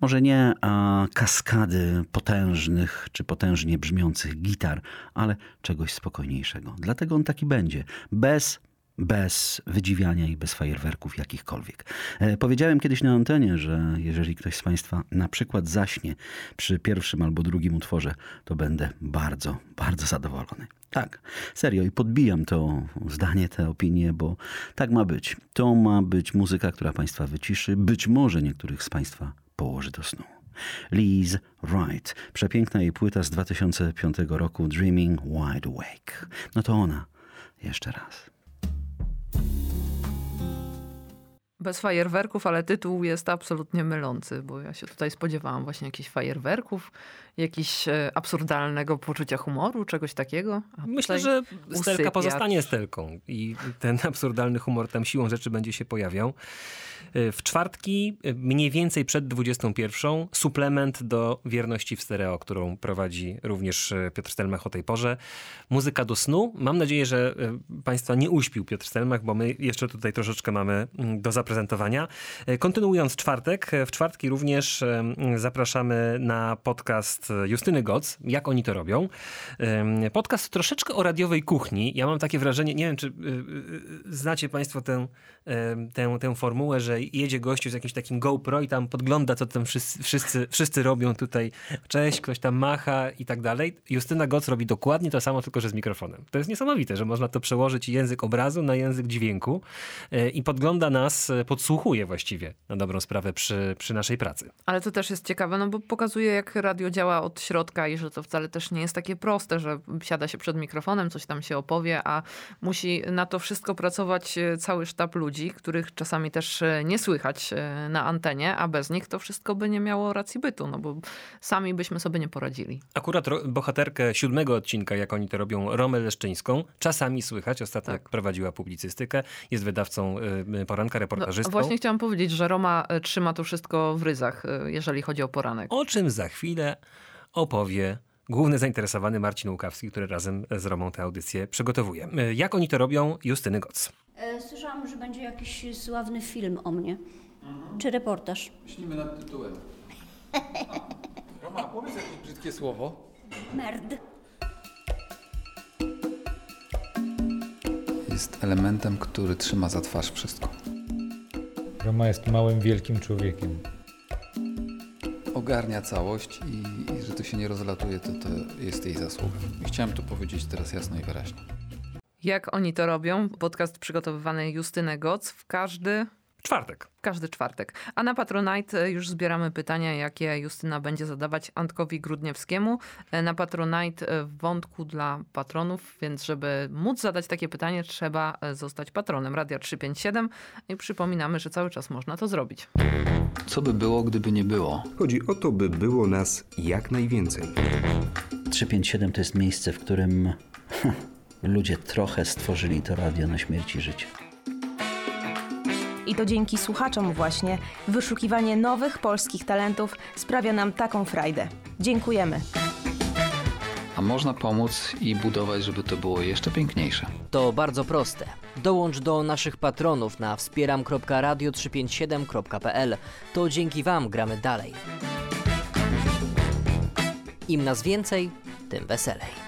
może nie a, kaskady potężnych czy potężnie brzmiących gitar, ale czegoś spokojniejszego. Dlatego on taki będzie. Bez bez wydziwiania i bez fajerwerków jakichkolwiek. E, powiedziałem kiedyś na antenie, że jeżeli ktoś z Państwa na przykład zaśnie przy pierwszym albo drugim utworze, to będę bardzo, bardzo zadowolony. Tak, serio i podbijam to zdanie, tę opinię, bo tak ma być. To ma być muzyka, która Państwa wyciszy, być może niektórych z Państwa położy do snu. Liz Wright. Przepiękna jej płyta z 2005 roku Dreaming Wide Awake. No to ona. Jeszcze raz. Bez fajerwerków, ale tytuł jest absolutnie mylący, bo ja się tutaj spodziewałam właśnie jakichś fajerwerków, jakichś e, absurdalnego poczucia humoru, czegoś takiego. Myślę, że Stelka pozostanie Stelką i ten absurdalny humor tam siłą rzeczy będzie się pojawiał. Y, W czwartki, y, mniej więcej przed 21, suplement do Wierności w stereo, którą prowadzi również Piotr Stelmach o tej porze. Muzyka do snu. Mam nadzieję, że Państwa nie uśpił Piotr Stelmach, bo my jeszcze tutaj troszeczkę mamy mm, do zaprezentowania. Y, Kontynuując czwartek, y, w czwartki również y, zapraszamy na podcast Justyny Goc. Jak oni to robią? Podcast troszeczkę o radiowej kuchni. Ja mam takie wrażenie, nie wiem, czy znacie Państwo tę, tę, tę formułę, że jedzie gościu z jakimś takim GoPro i tam podgląda, co tam wszyscy, wszyscy, wszyscy robią tutaj. Cześć, ktoś tam macha i tak dalej. Justyna Goc robi dokładnie to samo, tylko że z mikrofonem. To jest niesamowite, że można to przełożyć język obrazu na język dźwięku i podgląda nas, podsłuchuje właściwie na dobrą sprawę przy, przy naszej pracy. Ale to też jest ciekawe, no bo pokazuje, jak radio działa od środka i że to wcale też nie jest takie proste, że siada się przed mikrofonem, coś tam się opowie, a musi na to wszystko pracować e, cały sztab ludzi, których czasami też e, nie słychać e, na antenie, a bez nich to wszystko by nie miało racji bytu, no bo sami byśmy sobie nie poradzili. Akurat bohaterkę siódmego odcinka, jak oni to robią, Romę Leszczyńską, czasami słychać, ostatnio Tak. prowadziła publicystykę, jest wydawcą y, poranka No, właśnie chciałam powiedzieć, że Roma e, trzyma to wszystko w ryzach, e, jeżeli chodzi o poranek. O czym za chwilę opowie główny zainteresowany Marcin Łukawski, który razem z Romą tę audycję przygotowuje. E, Jak oni to robią? Justyny Goc. Słyszałam, że będzie jakiś sławny film o mnie. Czy reportaż? Myślimy nad tytułem. Roma, powiedz jakieś brzydkie słowo. Merd. Jest elementem, który trzyma za twarz wszystko. Roma jest małym, wielkim człowiekiem. Ogarnia całość i, i że to się nie rozlatuje, to, to jest jej zasługa. I chciałem to powiedzieć teraz jasno i wyraźnie. Jak oni to robią? Podcast przygotowywany Justynę Goc w każdy Czwartek. każdy czwartek. A na Patronite e, już zbieramy pytania, jakie Justyna będzie zadawać Antkowi Grudniewskiemu. E, Na Patronite e, w wątku dla patronów, więc żeby móc zadać takie pytanie, trzeba zostać patronem Radia 357 i przypominamy, że cały czas można to zrobić. Co by było, gdyby nie było? Chodzi o to, by było nas jak najwięcej. 357 to jest miejsce, w którym ludzie trochę stworzyli to radio na śmierć i życie. I to dzięki słuchaczom właśnie wyszukiwanie nowych polskich talentów sprawia nam taką frajdę. Dziękujemy. A można pomóc i budować, żeby to było jeszcze piękniejsze. To bardzo proste. Dołącz do naszych patronów na wspieram.radio357.pl. To dzięki Wam gramy dalej. Im nas więcej, tym weselej.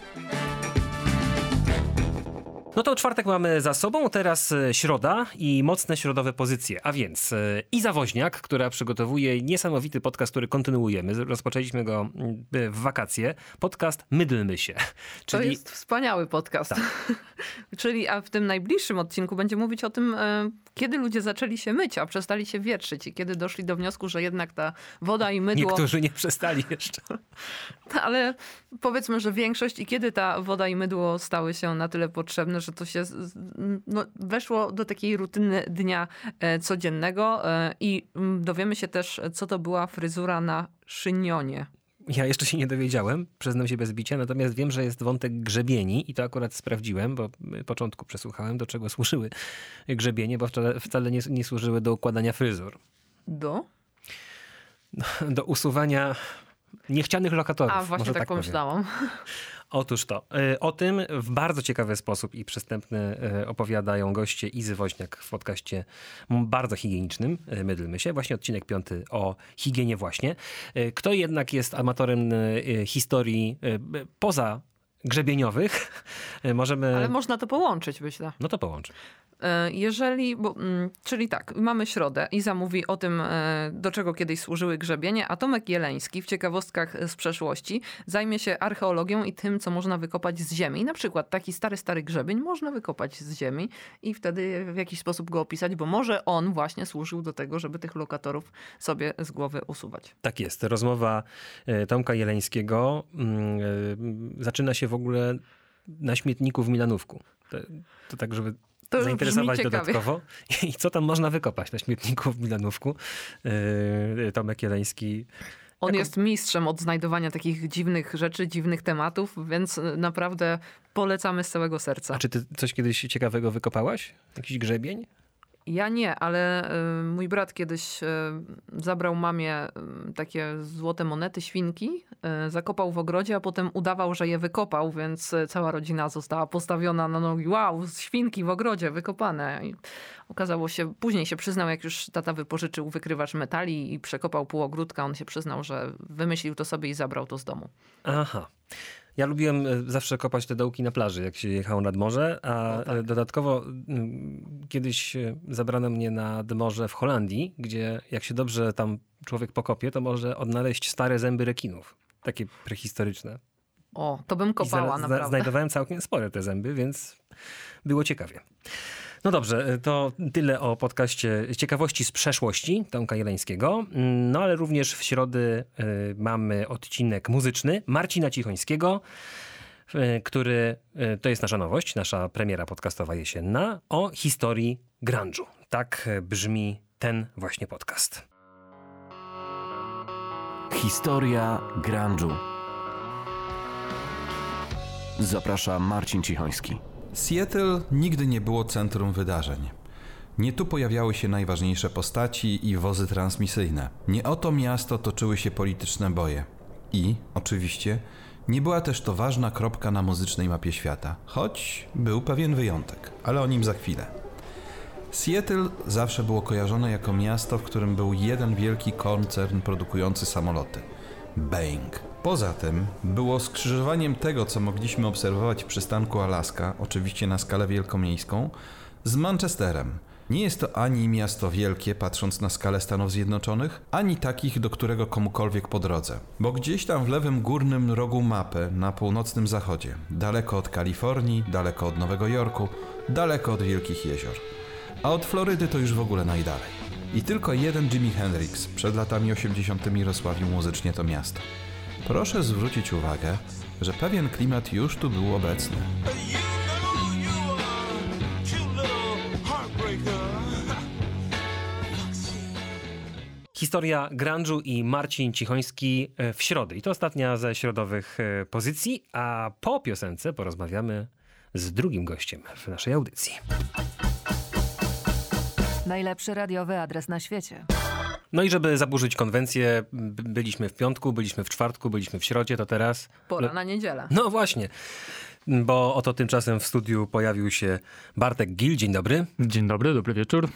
No to czwartek mamy za sobą, teraz e, środa i mocne środowe pozycje, a więc e, Iza Woźniak, która przygotowuje niesamowity podcast, który kontynuujemy. Rozpoczęliśmy go mm, w wakacje. Podcast Mydlmy się. To jest wspaniały podcast. Czyli a w tym najbliższym odcinku będzie mówić o tym, e, kiedy ludzie zaczęli się myć, a przestali się wietrzyć i kiedy doszli do wniosku, że jednak ta woda i mydło... Niektórzy nie przestali jeszcze. Ale powiedzmy, że większość i kiedy ta woda i mydło stały się na tyle potrzebne, że to się no, weszło do takiej rutyny dnia e, codziennego e, i mm, dowiemy się też, co to była fryzura na szynionie. Ja jeszcze się nie dowiedziałem, przyznam się bez bicia, natomiast wiem, że jest wątek grzebieni i to akurat sprawdziłem, bo w początku przesłuchałem, do czego służyły grzebienie, bo wcale, wcale nie, nie służyły do układania fryzur. Do? Do usuwania niechcianych lokatorów. A, właśnie może tak, powiem. Otóż to. y, O tym w bardzo ciekawy sposób i przystępny y, opowiadają goście Izy Woźniak w podcaście bardzo higienicznym, y, mydlmy się. Właśnie odcinek piąty o higienie właśnie. Kto jednak jest amatorem historii poza grzebieniowych, y, możemy... Ale można to połączyć, myślę. No to połącz. E, Jeżeli, bo, mm, czyli tak, mamy środę i zamówi o tym, e, do czego kiedyś służyły grzebienie, a Tomek Jeleński w ciekawostkach z przeszłości zajmie się archeologią i tym, co można wykopać z ziemi. Na przykład taki stary, stary grzebień można wykopać z ziemi i wtedy w jakiś sposób go opisać, bo może on właśnie służył do tego, żeby tych lokatorów sobie z głowy usuwać. Tak jest. Rozmowa e, Tomka Jeleńskiego mm, e, zaczyna się w ogóle na śmietniku w Milanówku. To, to tak, żeby To zainteresować dodatkowo. I co tam można wykopać na śmietniku w Milanówku? E, Tomek Jeleński On jest mistrzem od znajdowania takich dziwnych rzeczy, dziwnych tematów, więc naprawdę polecamy z całego serca. A czy ty coś kiedyś ciekawego wykopałaś? Jakiś grzebień? Ja nie, ale y, mój brat kiedyś y, zabrał mamie y, takie złote monety, świnki, zakopał w ogrodzie, a potem udawał, że je wykopał, więc cała rodzina została postawiona na nogi. Wow, świnki w ogrodzie wykopane. I okazało się, później się przyznał, jak już tata wypożyczył wykrywacz metali i przekopał pół ogródka, on się przyznał, że wymyślił to sobie i zabrał to z domu. Aha. Ja lubiłem e, zawsze kopać te dołki na plaży, jak się jechało nad morze, a e, dodatkowo mm, kiedyś e, zabrano mnie nad morze w Holandii, gdzie jak się dobrze tam człowiek pokopie, to może odnaleźć stare zęby rekinów. Takie prehistoryczne. O, to bym I kopała, zna- zna- naprawdę. Znajdowałem całkiem spore te zęby, więc było ciekawie. No dobrze, to tyle o podcaście Ciekawości z przeszłości Tomka Jeleńskiego. No ale również w środę y, mamy odcinek muzyczny Marcina Cichońskiego, y, który to jest nasza nowość, nasza premiera podcastowa jesienna o historii grunge'u. Tak brzmi ten właśnie podcast. Historia grunge'u. Zaprasza Marcin Cichoński. Seattle nigdy nie było centrum wydarzeń. Nie tu pojawiały się najważniejsze postaci i wozy transmisyjne. Nie o to miasto toczyły się polityczne boje. I, oczywiście, Nie była też to ważna kropka na muzycznej mapie świata, choć był pewien wyjątek, ale o nim za chwilę. Seattle zawsze było kojarzone jako miasto, w którym był jeden wielki koncern produkujący samoloty Boeing. Poza tym było skrzyżowaniem tego, co mogliśmy obserwować w przystanku Alaska, oczywiście na skalę wielkomiejską, z Manchesterem. Nie jest to ani miasto wielkie, patrząc na skalę Stanów Zjednoczonych, ani takich, do którego komukolwiek po drodze. Bo gdzieś tam w lewym górnym rogu mapy, na północnym zachodzie, daleko od Kalifornii, daleko od Nowego Jorku, daleko od wielkich jezior. A od Florydy to już w ogóle najdalej. I tylko jeden Jimi Hendrix przed latami 80. rozsławił muzycznie to miasto. Proszę zwrócić uwagę, że pewien klimat już tu był obecny. Historia grunge'u i Marcin Cichoński e, w środę. I to ostatnia ze środowych e, pozycji, a po piosence porozmawiamy z drugim gościem w naszej audycji. Najlepszy radiowy adres na świecie. No i żeby zaburzyć konwencję, byliśmy w piątku, byliśmy w czwartku, byliśmy w środzie, to teraz... Pora na niedzielę. No właśnie, bo oto tymczasem w studiu pojawił się Bartek Gil. Dzień dobry. Dzień dobry, dobry wieczór.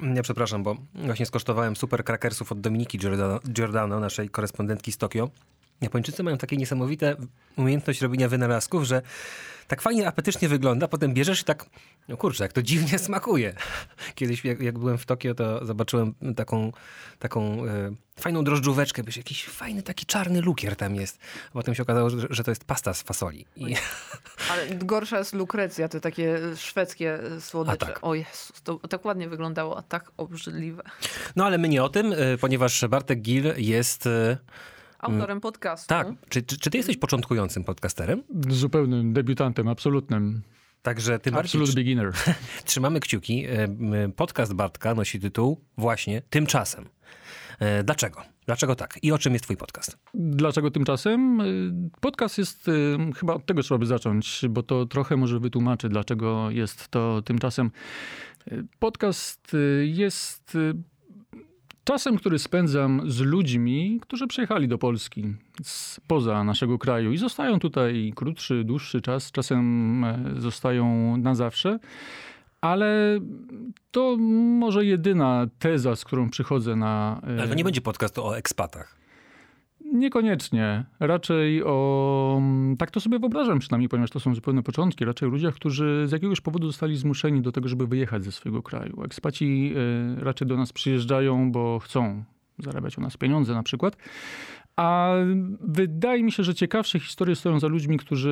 Nie, przepraszam, bo właśnie skosztowałem super krakersów od Dominiki Giordano, Giordano, naszej korespondentki z Tokio. Japończycy mają takie niesamowite umiejętność robienia wynalazków, że tak fajnie apetycznie wygląda, potem bierzesz i tak, no kurczę, jak to dziwnie smakuje. Kiedyś jak, jak byłem w Tokio, to zobaczyłem taką, taką e, fajną drożdżóweczkę, wiesz, jakiś fajny taki czarny lukier tam jest. A potem się okazało, że, że to jest pasta z fasoli. I, Ale gorsza jest lukrecja, te takie szwedzkie słodycze. A tak. O Jezus, to tak ładnie wyglądało, a tak obrzydliwe. no ale my nie o tym, e, ponieważ Bartek Gil jest... e, Autorem podcastu. Tak. Czy, czy, czy ty jesteś początkującym podcasterem? Zupełnym debiutantem, absolutnym. Także tym bardziej Absolute beginner. trzymamy kciuki. E, Podcast Bartka nosi tytuł właśnie Tymczasem. E, Dlaczego? Dlaczego tak? I o czym jest twój podcast? Dlaczego tymczasem? Y, Podcast jest, chyba od tego trzeba by zacząć, bo to trochę może wytłumaczy, dlaczego jest to tymczasem. Podcast jest czasem, który spędzam z ludźmi, którzy przyjechali do Polski spoza naszego kraju i zostają tutaj krótszy, dłuższy czas, czasem e, zostają na zawsze. Ale to może jedyna teza, z którą przychodzę na. e, Ale to nie będzie podcast o ekspatach. Niekoniecznie. Raczej o. Tak to sobie wyobrażam przynajmniej, ponieważ to są zupełne początki. Raczej o ludziach, którzy z jakiegoś powodu zostali zmuszeni do tego, żeby wyjechać ze swojego kraju. Ekspaci e, raczej do nas przyjeżdżają, bo chcą zarabiać u nas pieniądze na przykład. A wydaje mi się, że ciekawsze historie stoją za ludźmi, którzy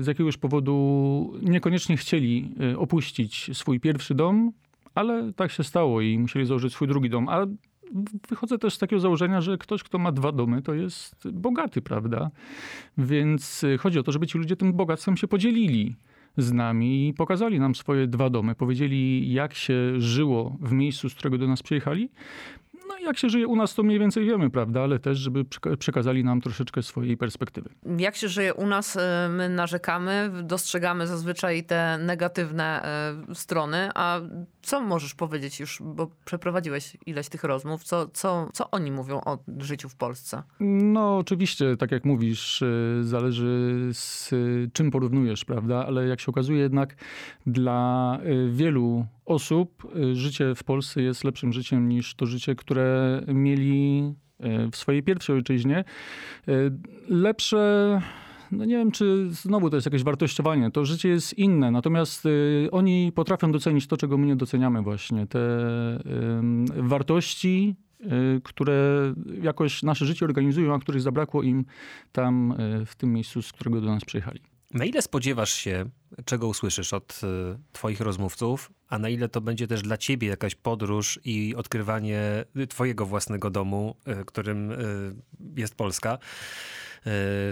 z jakiegoś powodu niekoniecznie chcieli e, opuścić swój pierwszy dom, ale tak się stało i musieli założyć swój drugi dom. A wychodzę też z takiego założenia, że ktoś, kto ma dwa domy, to jest bogaty, prawda? Więc y, chodzi o to, żeby ci ludzie tym bogactwem się podzielili z nami i pokazali nam swoje dwa domy. Powiedzieli, jak się żyło w miejscu, z którego do nas przyjechali. No i jak się żyje u nas, to mniej więcej wiemy, prawda? Ale też, żeby przeka- przekazali nam troszeczkę swojej perspektywy. Jak się żyje u nas, e, my narzekamy, dostrzegamy zazwyczaj te negatywne e, strony, a co możesz powiedzieć już, bo przeprowadziłeś ileś tych rozmów, co, co, co oni mówią o życiu w Polsce? No, oczywiście, tak jak mówisz, y, zależy z y, czym porównujesz, prawda? Ale jak się okazuje, jednak dla y, wielu osób y, życie w Polsce jest lepszym życiem niż to życie, które mieli y, w swojej pierwszej ojczyźnie. Y, Lepsze. No nie wiem, czy znowu to jest jakieś wartościowanie. To życie jest inne, natomiast y, oni potrafią docenić to, czego my nie doceniamy właśnie. Te wartości, które jakoś nasze życie organizują, a których zabrakło im tam w tym miejscu, z którego do nas przyjechali. Na ile spodziewasz się, czego usłyszysz od y, twoich rozmówców, a na ile to będzie też dla ciebie jakaś podróż i odkrywanie twojego własnego domu, y, którym y, jest Polska?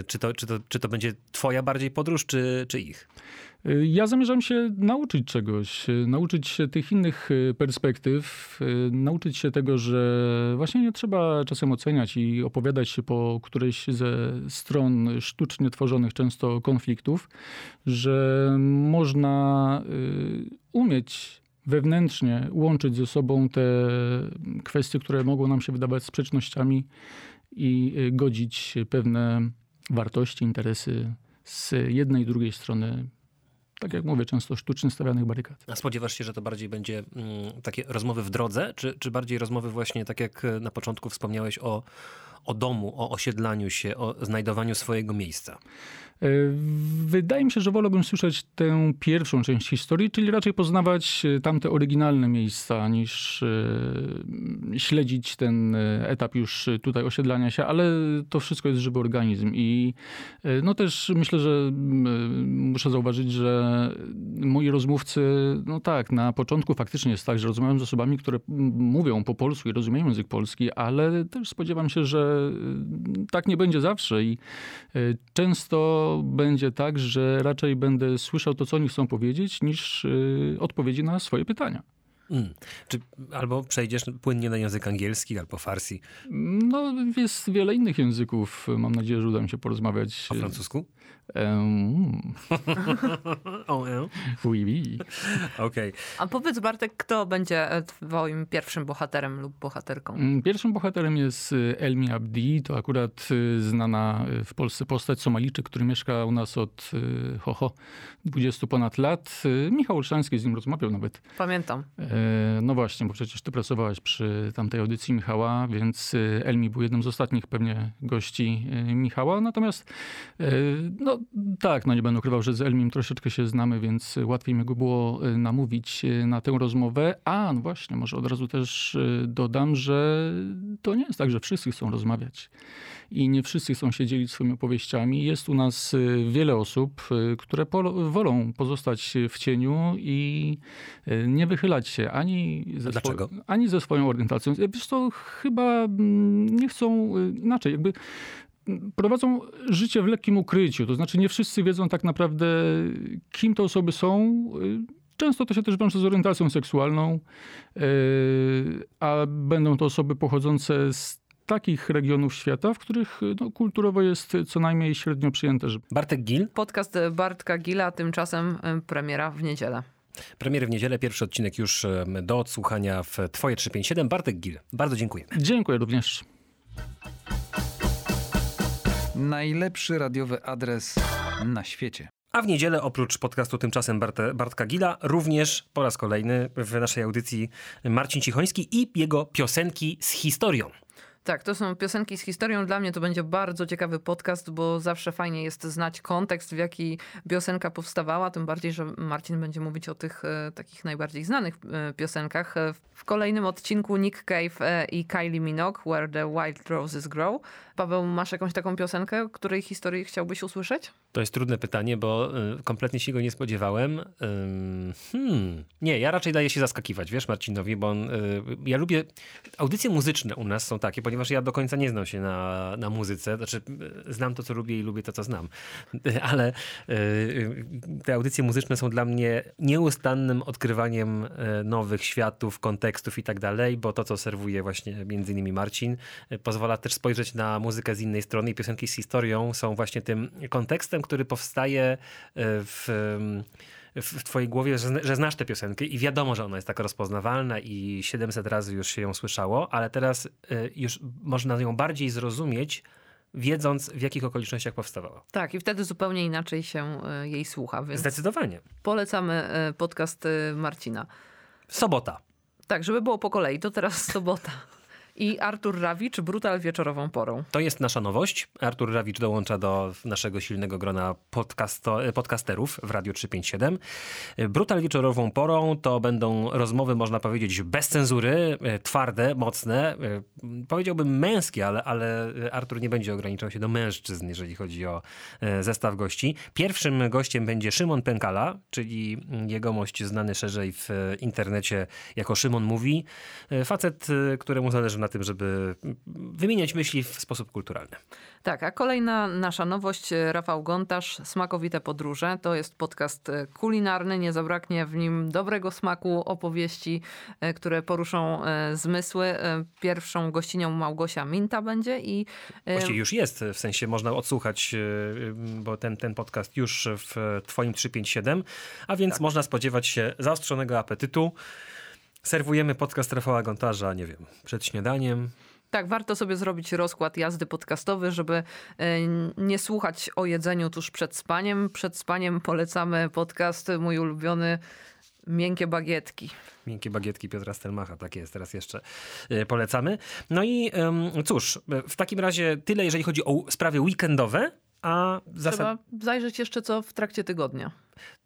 Czy to, czy, to, czy to będzie twoja bardziej podróż, czy, czy ich? Ja zamierzam się nauczyć czegoś, nauczyć się tych innych y, perspektyw, y, nauczyć się tego, że właśnie nie trzeba czasem oceniać i opowiadać się po którejś ze stron sztucznie tworzonych często konfliktów, że można y, umieć wewnętrznie łączyć ze sobą te kwestie, które mogą nam się wydawać sprzecznościami i godzić pewne wartości, interesy z jednej i drugiej strony, tak jak mówię, często sztucznie stawianych barykad. A spodziewasz się, że to bardziej będzie mm, takie rozmowy w drodze, czy, czy bardziej rozmowy właśnie, tak jak na początku wspomniałeś o, o domu, o osiedlaniu się, o znajdowaniu swojego miejsca? E, wydaje mi się, że wolałbym słyszeć tę pierwszą część historii, czyli raczej poznawać e, tamte oryginalne miejsca, niż e, śledzić ten etap już tutaj osiedlania się, ale to wszystko jest żywy organizm i no też myślę, że muszę zauważyć, że moi rozmówcy, no tak, na początku faktycznie jest tak, że rozmawiam z osobami, które mówią po polsku i rozumieją język polski, ale też spodziewam się, że tak nie będzie zawsze i często będzie tak, że raczej będę słyszał to, co oni chcą powiedzieć, niż y, odpowiedzi na swoje pytania. Mm. Czy albo przejdziesz płynnie na język angielski, albo farsi? No, jest wiele innych języków. Mam nadzieję, że uda mi się porozmawiać. O francusku? Um. o, e? Oui, oui. Okay. A powiedz Bartek, kto będzie e, twoim pierwszym bohaterem lub bohaterką? Mm, pierwszym bohaterem jest y, Elmi Abdi. To akurat y, znana w Polsce postać Somalijczyk, który mieszka u nas od ho, ho 20 ponad lat. Michał Olszański z nim rozmawiał nawet. Pamiętam. E, no właśnie, bo przecież ty pracowałaś przy tamtej audycji Michała, więc Elmi był jednym z ostatnich pewnie gości Michała. Natomiast no tak, no nie będę ukrywał, że z Elmim troszeczkę się znamy, więc łatwiej mi go było e, namówić e, na tę rozmowę. A, no właśnie, może od razu też e, dodam, że to nie jest tak, że wszyscy chcą rozmawiać i nie wszyscy chcą się dzielić swoimi opowieściami. Jest u nas wiele osób, które wolą pozostać w cieniu i nie wychylać się ani ze, Dlaczego? ani ze swoją orientacją. Wiesz to chyba mm, nie chcą inaczej, jakby prowadzą życie w lekkim ukryciu. To znaczy nie wszyscy wiedzą tak naprawdę, kim te osoby są. Często to się też wiąże z orientacją seksualną, e, a będą to osoby pochodzące z takich regionów świata, w których no, kulturowo jest co najmniej średnio przyjęte. Że... Bartek Gil. Podcast Bartka Gila, tymczasem premiera w niedzielę. Premiery w niedzielę, pierwszy odcinek już do odsłuchania w Twoje 357. Bartek Gil, bardzo dziękuję. Dziękuję również. Najlepszy radiowy adres na świecie. A w niedzielę oprócz podcastu Tymczasem Bart Bartka Gila również po raz kolejny w naszej audycji Marcin Cichoński i jego piosenki z historią. Tak, to są piosenki z historią. Dla mnie to będzie bardzo ciekawy podcast, bo zawsze fajnie jest znać kontekst, w jaki piosenka powstawała. Tym bardziej, że Marcin będzie mówić o tych e, takich najbardziej znanych e, piosenkach. E, w kolejnym odcinku Nick Cave e, i Kylie Minogue, Where the Wild Roses Grow. Paweł, masz jakąś taką piosenkę, której historii chciałbyś usłyszeć? To jest trudne pytanie, bo y, kompletnie się go nie spodziewałem. Hmm. Nie, ja raczej daję się zaskakiwać, wiesz, Marcinowi, bo on, y, ja lubię. Audycje muzyczne u nas są takie, ja do końca nie znam się na, na muzyce. Znaczy, y, znam to, co lubię i lubię to, co znam. Ale te audycje muzyczne są dla mnie nieustannym odkrywaniem nowych światów, kontekstów i tak dalej, bo to, co serwuje właśnie między innymi Marcin, pozwala też spojrzeć na muzykę z innej strony i piosenki z historią są właśnie tym kontekstem, który powstaje e, w w twojej głowie, że, że, znasz tę piosenkę i wiadomo, że ona jest tak rozpoznawalna i 700 razy już się ją słyszało, ale teraz e, już można ją bardziej zrozumieć, wiedząc w jakich okolicznościach powstawała. Tak, i wtedy zupełnie inaczej się e, jej słucha. Więc Zdecydowanie. Polecamy podcast Marcina. Sobota. Tak, żeby było po kolei, to teraz sobota i Artur Rawicz, Brutal wieczorową porą. To jest nasza nowość. Artur Rawicz dołącza do naszego silnego grona podcasterów w Radio 357. Brutal wieczorową porą to będą rozmowy, można powiedzieć, bez cenzury, twarde, mocne. Powiedziałbym męskie, ale, ale Artur nie będzie ograniczał się do mężczyzn, jeżeli chodzi o e, zestaw gości. Pierwszym gościem będzie Szymon Pękala, czyli jegomość znany szerzej w internecie jako Szymon Mówi. E, facet, e, któremu zależy na tym, żeby wymieniać myśli w sposób kulturalny. Tak, a kolejna nasza nowość, Rafał Gontarz, Smakowite Podróże. To jest podcast kulinarny, nie zabraknie w nim dobrego smaku, opowieści, e, które poruszą e, zmysły. E, pierwszą gościnią Małgosia Minta będzie i... Właściwie już jest, w sensie można odsłuchać, bo ten, ten podcast już w twoim 357, a więc tak. można spodziewać się zaostrzonego apetytu. Serwujemy podcast Rafała Gontarza, nie wiem, przed śniadaniem, Tak, warto sobie zrobić rozkład jazdy podcastowy, żeby e, nie słuchać o jedzeniu tuż przed spaniem. Przed spaniem polecamy podcast mój ulubiony Miękkie bagietki. Miękkie bagietki Piotra Stelmacha, tak jest, teraz jeszcze y, polecamy. No i cóż, w takim razie tyle, jeżeli chodzi o sprawy weekendowe, a zasad... Trzeba zajrzeć jeszcze co w trakcie tygodnia.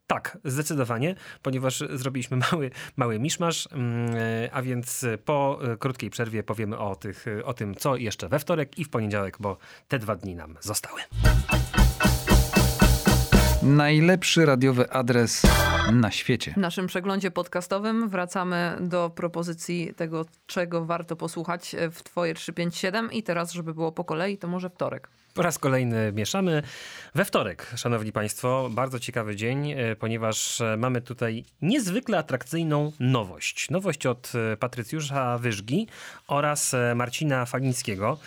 Tak, zdecydowanie, ponieważ zrobiliśmy mały, mały miszmasz, mm, a więc po e, krótkiej przerwie powiemy o, tych, o tym, co jeszcze we wtorek i w poniedziałek, bo te dwa dni nam zostały. Najlepszy radiowy adres na świecie. W naszym przeglądzie podcastowym wracamy do propozycji tego, czego warto posłuchać w Twoje 357 i teraz, żeby było po kolei, to może wtorek. Po raz kolejny mieszamy. We wtorek, szanowni państwo, bardzo ciekawy dzień, e, ponieważ e, mamy tutaj niezwykle atrakcyjną nowość. Nowość od e, Patrycjusza Wyżgi oraz Marcina Falińskiego.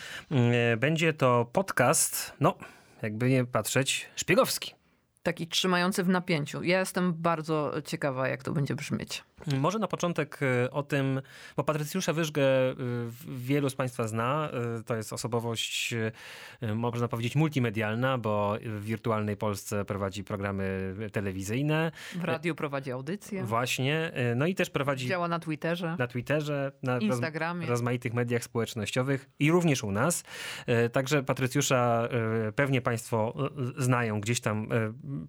Będzie to podcast, no, jakby nie patrzeć, szpiegowski taki trzymający w napięciu. Ja jestem bardzo ciekawa, jak to będzie brzmieć. Może na początek e, o tym, bo Patrycjusza Wyżgę e, wielu z Państwa zna. E, to jest osobowość, można powiedzieć, multimedialna, bo w wirtualnej Polsce prowadzi programy telewizyjne. W radiu prowadzi audycje. Właśnie. No i też prowadzi... Działa na Twitterze. Na Twitterze, na Instagramie. rozmaitych mediach społecznościowych i również u nas. Także Patrycjusza pewnie Państwo znają gdzieś tam,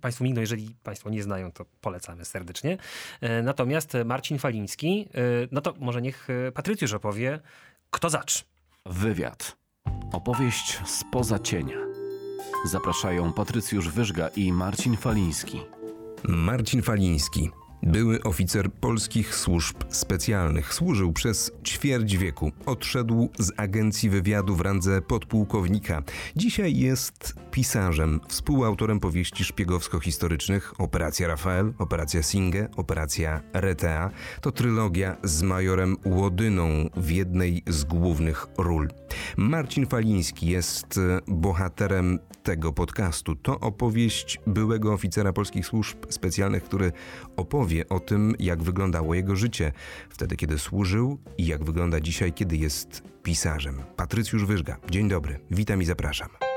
Państwo migną, jeżeli Państwo nie znają, to polecamy serdecznie. Natomiast Marcin Faliński. Y, no to może niech y, Patrycjusz opowie, kto zacz. Wywiad. Opowieść spoza cienia. Zapraszają Patrycjusz Wyżga i Marcin Faliński. Marcin Faliński były oficer polskich służb specjalnych. Służył przez ćwierć wieku. Odszedł z agencji wywiadu w randze podpułkownika. Dzisiaj jest pisarzem, współautorem powieści szpiegowsko-historycznych Operacja Rafael, Operacja Singe, Operacja Retea. To trylogia z majorem Łodyną w jednej z głównych ról. Marcin Faliński jest bohaterem tego podcastu. To opowieść byłego oficera polskich służb specjalnych, który opowie o tym, jak wyglądało jego życie wtedy, kiedy służył i jak wygląda dzisiaj, kiedy jest pisarzem. Patrycjusz Wyżga. Dzień dobry, witam i zapraszam.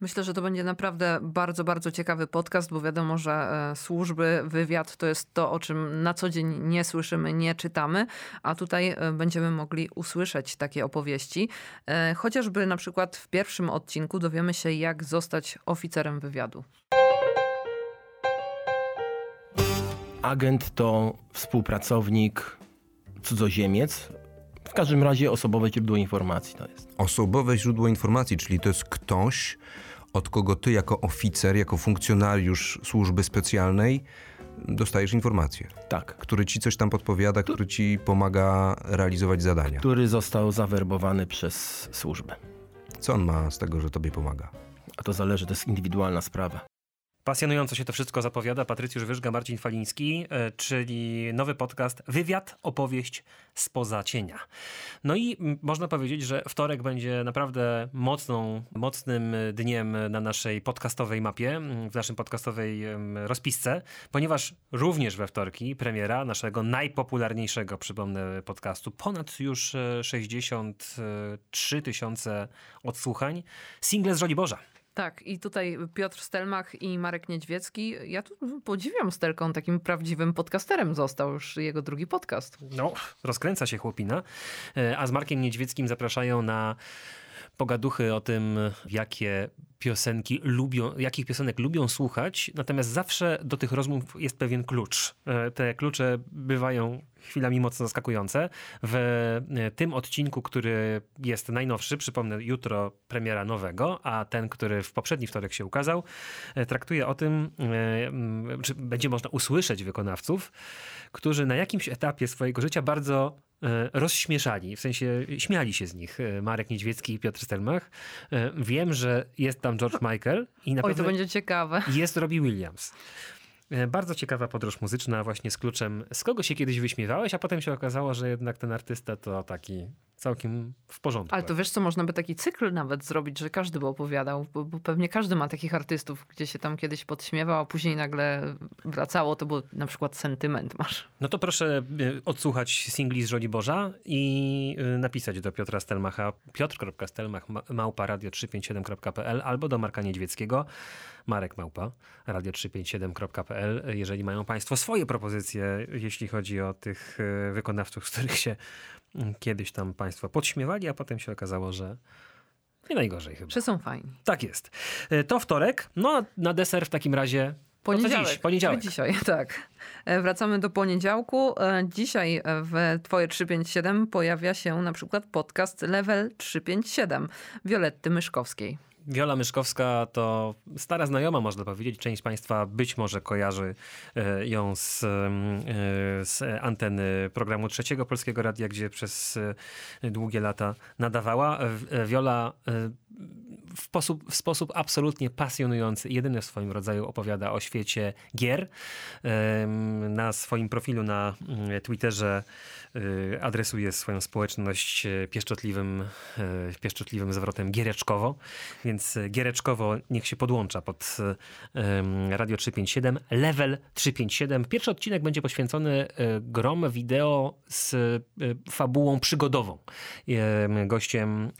Myślę, że to będzie naprawdę bardzo, bardzo ciekawy podcast, bo wiadomo, że e, służby, wywiad to jest to, o czym na co dzień nie słyszymy, nie czytamy, a tutaj e, będziemy mogli usłyszeć takie opowieści. E, chociażby na przykład w pierwszym odcinku dowiemy się, jak zostać oficerem wywiadu. Agent to współpracownik, cudzoziemiec, w każdym razie osobowe źródło informacji to jest. Osobowe źródło informacji, czyli to jest ktoś, od kogo ty jako oficer, jako funkcjonariusz służby specjalnej dostajesz informacje. Tak. Który ci coś tam podpowiada, który ci pomaga realizować zadania. Który został zawerbowany przez służbę. Co on ma z tego, że tobie pomaga? A to zależy, to jest indywidualna sprawa. Pasjonująco się to wszystko zapowiada Patrycjusz Wyżga, Marcin Faliński, e, czyli nowy podcast Wywiad, opowieść spoza cienia. No i można powiedzieć, że wtorek będzie naprawdę mocną, mocnym dniem na naszej podcastowej mapie, w naszej podcastowej rozpisce, ponieważ również we wtorki premiera naszego najpopularniejszego, przypomnę, podcastu. Ponad już 63 e, tysiące odsłuchań. Single z Żoliborza. Tak, i tutaj Piotr Stelmach i Marek Niedźwiecki. Ja tu podziwiam Stelką, takim prawdziwym podcasterem został już jego drugi podcast. No, rozkręca się chłopina. E, a z Markiem Niedźwieckim zapraszają na pogaduchy o tym, jakie piosenki lubią, jakich piosenek lubią słuchać, natomiast zawsze do tych rozmów jest pewien klucz. E, te klucze bywają chwilami mocno zaskakujące. W e, tym odcinku, który jest najnowszy, przypomnę, jutro premiera nowego, a ten, który w poprzedni wtorek się ukazał, e, traktuje o tym, czy będzie można usłyszeć wykonawców, którzy na jakimś etapie swojego życia bardzo rozśmieszali, w sensie śmiali się z nich e, Marek Niedźwiecki i Piotr Stelmach. E, wiem, że jest tam George Michael i na Oj, pewno to będzie ciekawe. jest Robbie Williams. Bardzo ciekawa podróż muzyczna właśnie z kluczem z kogo się kiedyś wyśmiewałeś, a potem się okazało, że jednak ten artysta to taki całkiem w porządku. Ale to wiesz co, można by taki cykl nawet zrobić, że każdy by opowiadał, bo, bo pewnie każdy ma takich artystów, gdzie się tam kiedyś podśmiewał, a później nagle wracało, to był na przykład sentyment masz. No to proszę y, odsłuchać singli z Żoliborza i y, napisać do Piotra Stelmacha piotr.stelmach ma- małpa radio357.pl albo do Marka Niedźwieckiego Marek Małpa radio357.pl jeżeli mają Państwo swoje propozycje, jeśli chodzi o tych y, wykonawców, z których się y, kiedyś tam Państwo podśmiewali, a potem się okazało, że nie najgorzej chyba. Że są fajni. Tak jest. Y, To wtorek, no na deser w takim razie Poniedziałek. dziś, poniedziałek. Dzisiaj, tak. E, Wracamy do poniedziałku. E, Dzisiaj e, w Twoje 357 pojawia się na przykład podcast Level 357 Violetty Myszkowskiej. Wiola Myszkowska to stara znajoma, można powiedzieć. Część Państwa być może kojarzy e, ją z, em, e, z anteny programu Trzeciego Polskiego Radia, gdzie przez e, długie lata nadawała. Wiola w sposób, w sposób absolutnie pasjonujący, jedyny w swoim rodzaju opowiada o świecie gier. Na swoim profilu na mm, Twitterze y, adresuje swoją społeczność e, pieszczotliwym, e, pieszczotliwym zwrotem giereczkowo, więc giereczkowo niech się podłącza pod Radio 357, level 357. Pierwszy odcinek będzie poświęcony grom wideo z fabułą przygodową. Em, Gościem,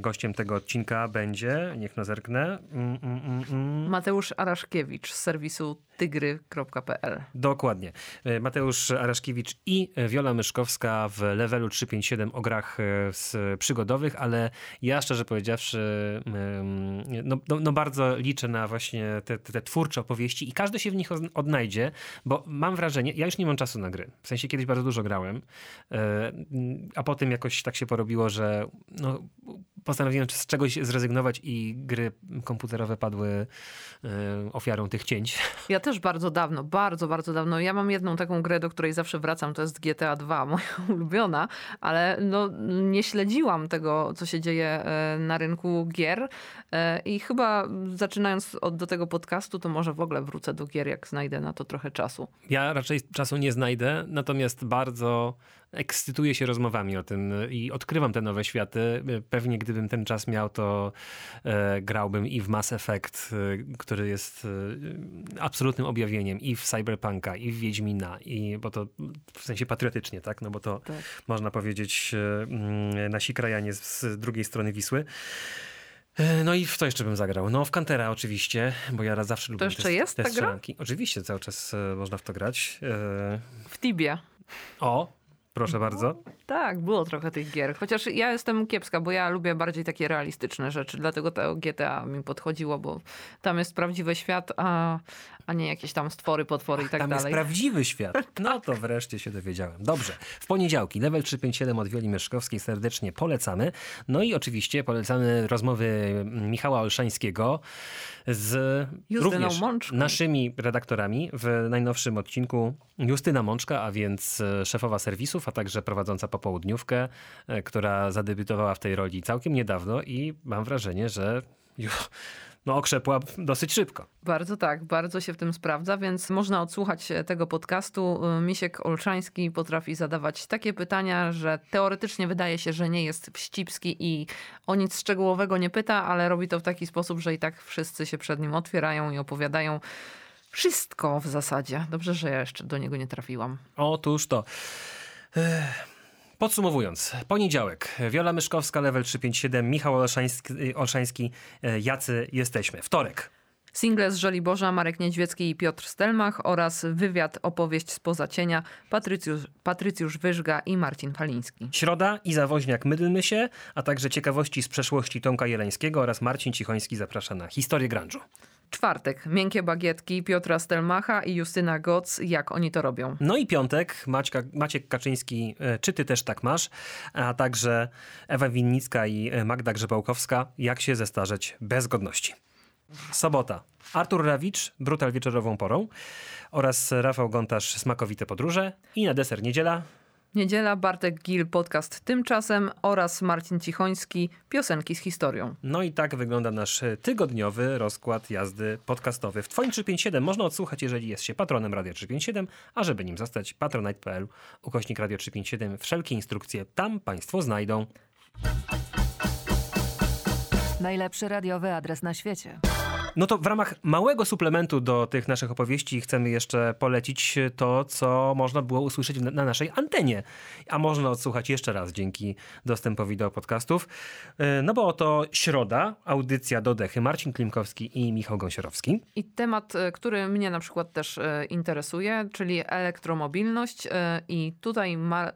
gościem tego odcinka będzie, niech no zerknę, mm, mm, mm, mm. Mateusz Araszkiewicz z serwisu tygry.pl. Dokładnie. E, Mateusz Araszkiewicz i Wiola Myszkowska w levelu 357 o grach e, z przygodowych, ale ja szczerze powiedziawszy no, no, no bardzo liczę na właśnie te, te, te twórcze opowieści i każdy się w nich od- odnajdzie, bo mam wrażenie, ja już nie mam czasu na gry. W sensie kiedyś bardzo dużo grałem, e, a potem jakoś tak się porobiło, że no, postanowiłem z czegoś zrezygnować i gry komputerowe padły e, ofiarą tych cięć. Ja też bardzo dawno, bardzo, bardzo dawno. Ja mam jedną taką grę, do której zawsze wracam, to jest GTA 2, moja ulubiona, ale no, nie śledziłam tego, co się dzieje e, na rynku gier E, i chyba zaczynając od do tego podcastu, to może w ogóle wrócę do gier, jak znajdę na to trochę czasu. Ja raczej czasu nie znajdę, natomiast bardzo ekscytuję się rozmowami o tym i odkrywam te nowe światy. Pewnie gdybym ten czas miał, to e, grałbym i w Mass Effect, e, który jest e, absolutnym objawieniem, i w Cyberpunka, i w Wiedźmina, i, bo to w sensie patriotycznie, tak? No bo to Tak. można powiedzieć e, mm, nasi krajanie z, z drugiej strony Wisły. E, No i w co jeszcze bym zagrał? No w Kantera oczywiście, bo ja raz zawsze lubię jeszcze te, jest te strzelanki. Oczywiście, cały czas e, można w to grać. E, W Tibie. O, proszę bardzo. Tak, było trochę tych gier. Chociaż ja jestem kiepska, bo ja lubię bardziej takie realistyczne rzeczy. Dlatego to GTA mi podchodziło, bo tam jest prawdziwy świat, a, a nie jakieś tam stwory, potwory i tak Tam dalej. jest prawdziwy świat. No to wreszcie się dowiedziałem. Dobrze. W poniedziałki, level 357 od Wioli Myszkowskiej serdecznie polecamy. No i oczywiście polecamy rozmowy Michała Olszańskiego z Justyną również Mączką. naszymi redaktorami w najnowszym odcinku Justyna Mączka, a więc e, szefowa serwisów, a także prowadząca popołudniówkę, e, która zadebiutowała w tej roli całkiem niedawno i mam wrażenie, że ju- no, okrzepła dosyć szybko. Bardzo tak, bardzo się w tym sprawdza, więc można odsłuchać tego podcastu. Misiek Olszański potrafi zadawać takie pytania, że teoretycznie wydaje się, że nie jest wścibski i o nic szczegółowego nie pyta, ale robi to w taki sposób, że i tak wszyscy się przed nim otwierają i opowiadają wszystko w zasadzie. Dobrze, że ja jeszcze do niego nie trafiłam. Otóż to. Podsumowując, poniedziałek, Wiola Myszkowska, level 357, Michał Olszański, Olszański e, jacy jesteśmy. Wtorek, Single z Żoliborza, Marek Niedźwiecki i Piotr Stelmach oraz wywiad, opowieść spoza cienia, Patrycjusz, Patrycjusz Wyżga i Marcin Faliński. środa i zawoźniak Mydlmy się, a także ciekawości z przeszłości Tomka Jeleńskiego oraz Marcin Cichoński zaprasza na historię grunge'u. Czwartek, miękkie bagietki Piotra Stelmacha i Justyna Goc, jak oni to robią. No i piątek, Maćka, Maciek Kaczyński, e, czy ty też tak masz, a także Ewa Winnicka i e, Magda Grzebałkowska, jak się zestarzeć bez godności. Sobota, Artur Rawicz, Brutal wieczorową porą oraz Rafał Gontarz, Smakowite podróże i na deser niedziela, Niedziela, Bartek Gil, podcast Tymczasem oraz Marcin Cichoński, piosenki z historią. No i tak wygląda nasz tygodniowy rozkład jazdy podcastowy. W Twoim 357 można odsłuchać, jeżeli jest się patronem Radio 357, a żeby nim zostać, patronite.pl, ukośnik Radio 357. Wszelkie instrukcje tam Państwo znajdą. Najlepszy radiowy adres na świecie. No to w ramach małego suplementu do tych naszych opowieści chcemy jeszcze polecić to, co można było usłyszeć na, na naszej antenie. A można odsłuchać jeszcze raz dzięki dostępowi do podcastów. E, No bo oto środa, audycja do dechy. Marcin Klimkowski i Michał Gąsiorowski. I temat, e, który mnie na przykład też e, interesuje, czyli elektromobilność. I tutaj, ma,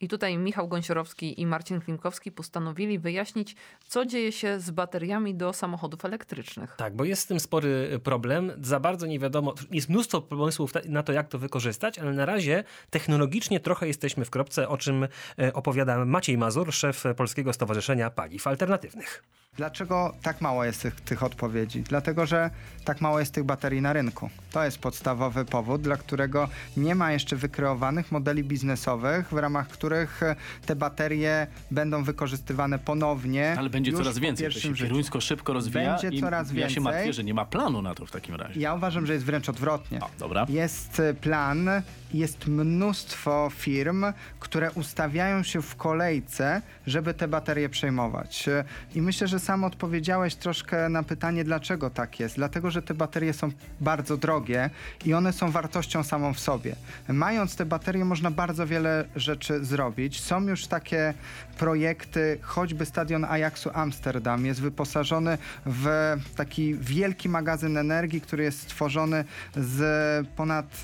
I tutaj Michał Gąsiorowski i Marcin Klimkowski postanowili wyjaśnić, co dzieje się z bateriami do samochodów elektrycznych. Tak, bo jest z tym spory problem. Za bardzo nie wiadomo, jest mnóstwo pomysłów na to, jak to wykorzystać, ale na razie technologicznie trochę jesteśmy w kropce, o czym e, opowiada Maciej Mazur, szef Polskiego Stowarzyszenia Paliw Alternatywnych. Dlaczego tak mało jest tych, tych odpowiedzi? Dlatego, że tak mało jest tych baterii na rynku. To jest podstawowy powód, dla którego nie ma jeszcze wykreowanych modeli biznesowych, w ramach których e, te baterie będą wykorzystywane ponownie. Ale będzie coraz więcej. To się kieruńsko szybko rozwija Będzie i coraz ja się więcej. martwię, że nie ma planu na to w takim razie. Ja uważam, że jest wręcz odwrotnie. dobra. Jest e, plan, jest mnóstwo firm, które ustawiają się w kolejce, żeby te baterie przejmować. E, I myślę, że sam odpowiedziałeś troszkę na pytanie, dlaczego tak jest. Dlatego, że te baterie są bardzo drogie i one są wartością samą w sobie. Mając te baterie, można bardzo wiele rzeczy zrobić. Są już takie projekty, choćby stadion Ajaxu Amsterdam jest wyposażony w taki wielki magazyn energii, który jest stworzony z ponad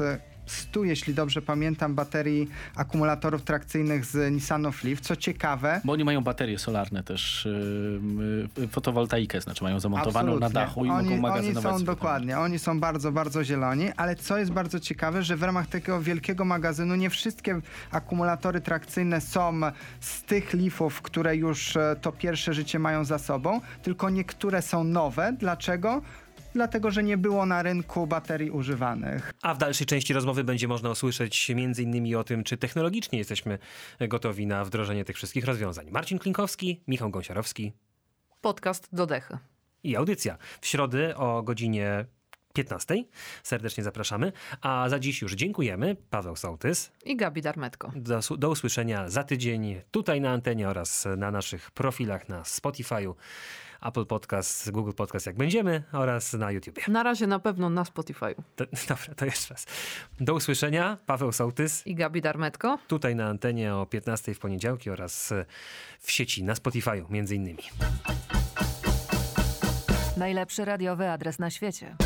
100, jeśli dobrze pamiętam, baterii akumulatorów trakcyjnych z Nissanów Leaf. Co ciekawe, Bo oni mają baterie solarne też, yy, yy, fotowoltaikę, znaczy mają zamontowaną na Absolutnie. dachu i oni, mogą magazynować. Oni są dokładnie, oni są bardzo, bardzo zieloni, ale co jest bardzo ciekawe, że w ramach takiego wielkiego magazynu nie wszystkie akumulatory trakcyjne są z tych Leafów, które już e, to pierwsze życie mają za sobą, tylko niektóre są nowe. Dlaczego? Dlatego, że nie było na rynku baterii używanych. A w dalszej części rozmowy będzie można usłyszeć między innymi o tym, czy technologicznie jesteśmy gotowi na wdrożenie tych wszystkich rozwiązań. Marcin Klinkowski, Michał Gąsiorowski Podcast do dechy. i audycja w środę o godzinie 15. Serdecznie zapraszamy. A za dziś już dziękujemy. Paweł Sołtys. I Gabi Darmetko. Do, do usłyszenia za tydzień tutaj na antenie oraz na naszych profilach na Spotify'u, Apple Podcast, Google Podcast jak będziemy oraz na YouTubie. Na razie na pewno na Spotify. To, dobra, to jeszcze raz. Do usłyszenia. Paweł Sołtys. I Gabi Darmetko. Tutaj na antenie o 15 w poniedziałki oraz w sieci na Spotify'u między innymi. Najlepszy radiowy adres na świecie.